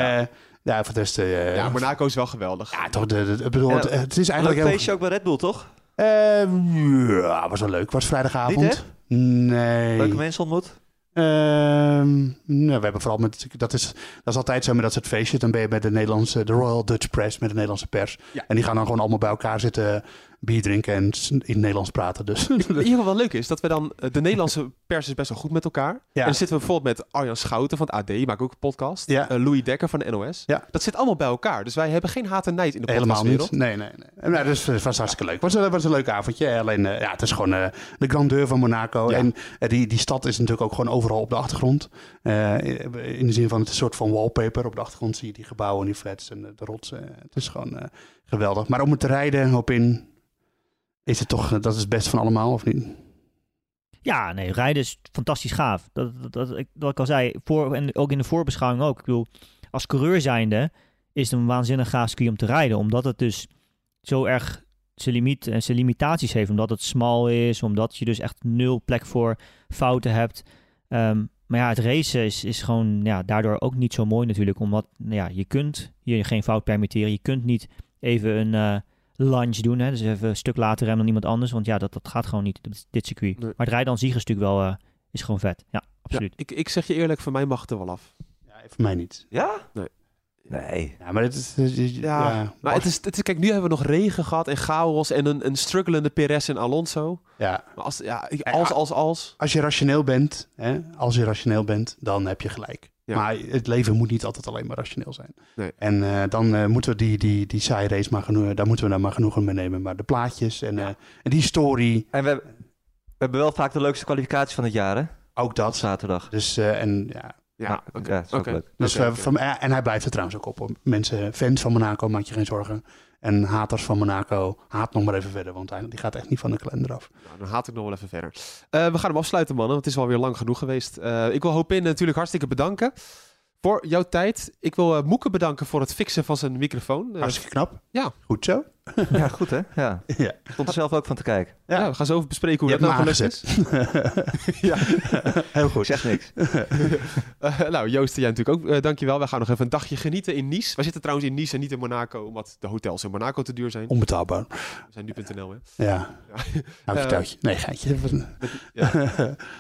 ja. voor de rest... eh, Ja, Monaco is wel geweldig. ja, toch, de, de- bedoel, het, Ja, het is eigenlijk heel... feestje ook bij Red Bull, toch? Ehm, ja, was wel leuk. Was vrijdagavond. Niet, nee. Leuke mensen ontmoet? Ehm, nou, we hebben vooral met, dat is, dat is altijd zo met dat soort feestjes. Dan ben je met de Nederlandse, de Royal Dutch Press, met de Nederlandse pers. Ja. En die gaan dan gewoon allemaal bij elkaar zitten, bier drinken en in het Nederlands praten. Dus In ieder geval wel leuk is dat we dan... eh, De Nederlandse pers is best wel goed met elkaar. Ja. En dan zitten we bijvoorbeeld met Arjan Schouten van het AD, die maakt ook een podcast. Ja. Eh, Louis Dekker van de NOS. Ja. Dat zit allemaal bij elkaar. Dus wij hebben geen haat en nijd in de helemaal podcastwereld. niet. Nee, nee, nee. En, Nou, dus het was hartstikke leuk. Het was, een- was een leuk avondje. Alleen, eh, ja, het is gewoon eh, de grandeur van Monaco. En eh, die, die stad is natuurlijk ook gewoon overal op de achtergrond. Eh, in de zin van het een soort van wallpaper. Op de achtergrond zie je die gebouwen en die flats en de, rotsen. Het is gewoon eh, geweldig. Maar om het te rijden op in, is het toch, eh, dat is het best van allemaal, of niet? Ja, nee, rijden is fantastisch gaaf. Dat, dat, dat, wat ik al zei, voor, en ook in de voorbeschouwing ook. Ik bedoel, als coureur zijnde is het een waanzinnig gaaf circuit om te rijden. Omdat het dus zo erg zijn, limiet, en zijn limitaties heeft. Omdat het smal is, omdat je dus echt nul plek voor fouten hebt. Ehm, maar ja, het racen is, is gewoon ja, daardoor ook niet zo mooi natuurlijk. Omdat nou ja, je kunt je geen fout permitteren. Je kunt niet even een eh, lunge doen. Hè? Dus even een stuk later remmen dan iemand anders. Want ja, dat, dat gaat gewoon niet, dit, dit circuit. Nee. Maar het rijden aan zich is natuurlijk wel... eh, is gewoon vet. Ja, absoluut. Ja, ik, ik zeg je eerlijk, voor mij mag het er wel af. Ja, voor mij niet. Ja? Nee. Nee. Ja, maar het is... Ja, ja, maar het is, het is, kijk, nu hebben we nog regen gehad en chaos en een, een strugglende Perez en Alonso. ja. Maar als, ja, als, als, als. Als je rationeel bent, hè, als je rationeel bent, dan heb je gelijk. Ja. Maar het leven moet niet altijd alleen maar rationeel zijn. Nee. En eh, dan eh, moeten we die, die, die saaie race maar genoeg, daar moeten we dan maar genoegen mee nemen. Maar de plaatjes en, eh, en die story, En we, hebben- we hebben wel vaak de leukste kwalificatie van het jaar, hè? ook Op dat. zaterdag. Dus, eh, en, ja. Ja, oké. ja, dat is ook oké. leuk. dus van, en hij blijft er trouwens ook op. Mensen, fans van Monaco, maak je geen zorgen. En haters van Monaco, haat nog maar even verder. Want die gaat echt niet van de kalender af. Nou, dan haat ik nog wel even verder. Eh, we gaan hem afsluiten, mannen, want het is wel weer lang genoeg geweest. Eh, ik wil Hopin natuurlijk hartstikke bedanken voor jouw tijd. Ik wil eh Moeke bedanken voor het fixen van zijn microfoon. Hartstikke knap. Ja. Goed zo. Ja, goed hè? Ja. Ja. Ik stond er zelf ook van te kijken. Ja. we gaan zo even bespreken hoe Je dat nou gelukt is. ja. Heel goed. zeg niks. Eh, nou, Joost, jij natuurlijk ook. eh dankjewel. Wij gaan nog even een dagje genieten in Nice. Wij zitten trouwens in Nice en niet in Monaco, omdat de hotels in Monaco te duur zijn. Onbetaalbaar. We zijn nu.nl, hè. Ja. Nou, Eh, vertel je. Nee, geitje.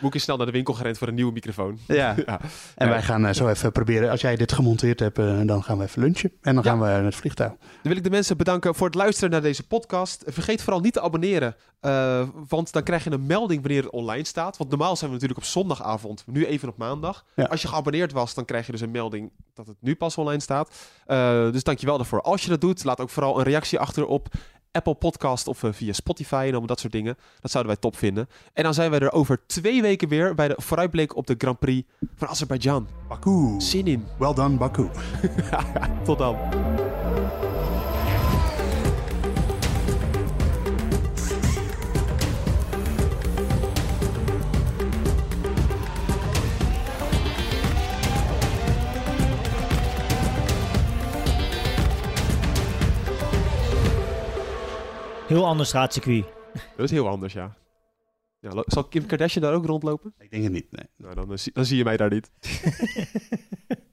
Moeke is snel naar de winkel gerend voor een nieuwe microfoon. Ja. Ja. En wij gaan eh, zo even proberen. Als jij dit gemonteerd hebt, dan gaan we even lunchen. En dan Ja. gaan we naar het vliegtuig. Dan wil ik de mensen bedanken voor het luisteren naar deze podcast. Vergeet vooral niet te abonneren, eh, want dan krijg je een melding wanneer het online staat. Want normaal zijn we natuurlijk op zondagavond, nu even op maandag. Ja. Als je geabonneerd was, dan krijg je dus een melding dat het nu pas online staat. Eh, dus dankjewel daarvoor. Als je dat doet, laat ook vooral een reactie achter op Apple Podcast of eh, via Spotify en allemaal dat soort dingen. Dat zouden wij top vinden. En dan zijn wij er over twee weken weer bij de vooruitblik op de Grand Prix van Azerbeidzjan. Baku. Zin in. Well done, Baku. Tot dan. Heel ander straatcircuit. Dat is heel anders, ja. ja zal Kim Kardashian daar ook rondlopen? Ik denk het niet, nee. Nou, dan, eh, zie- dan zie je mij daar niet.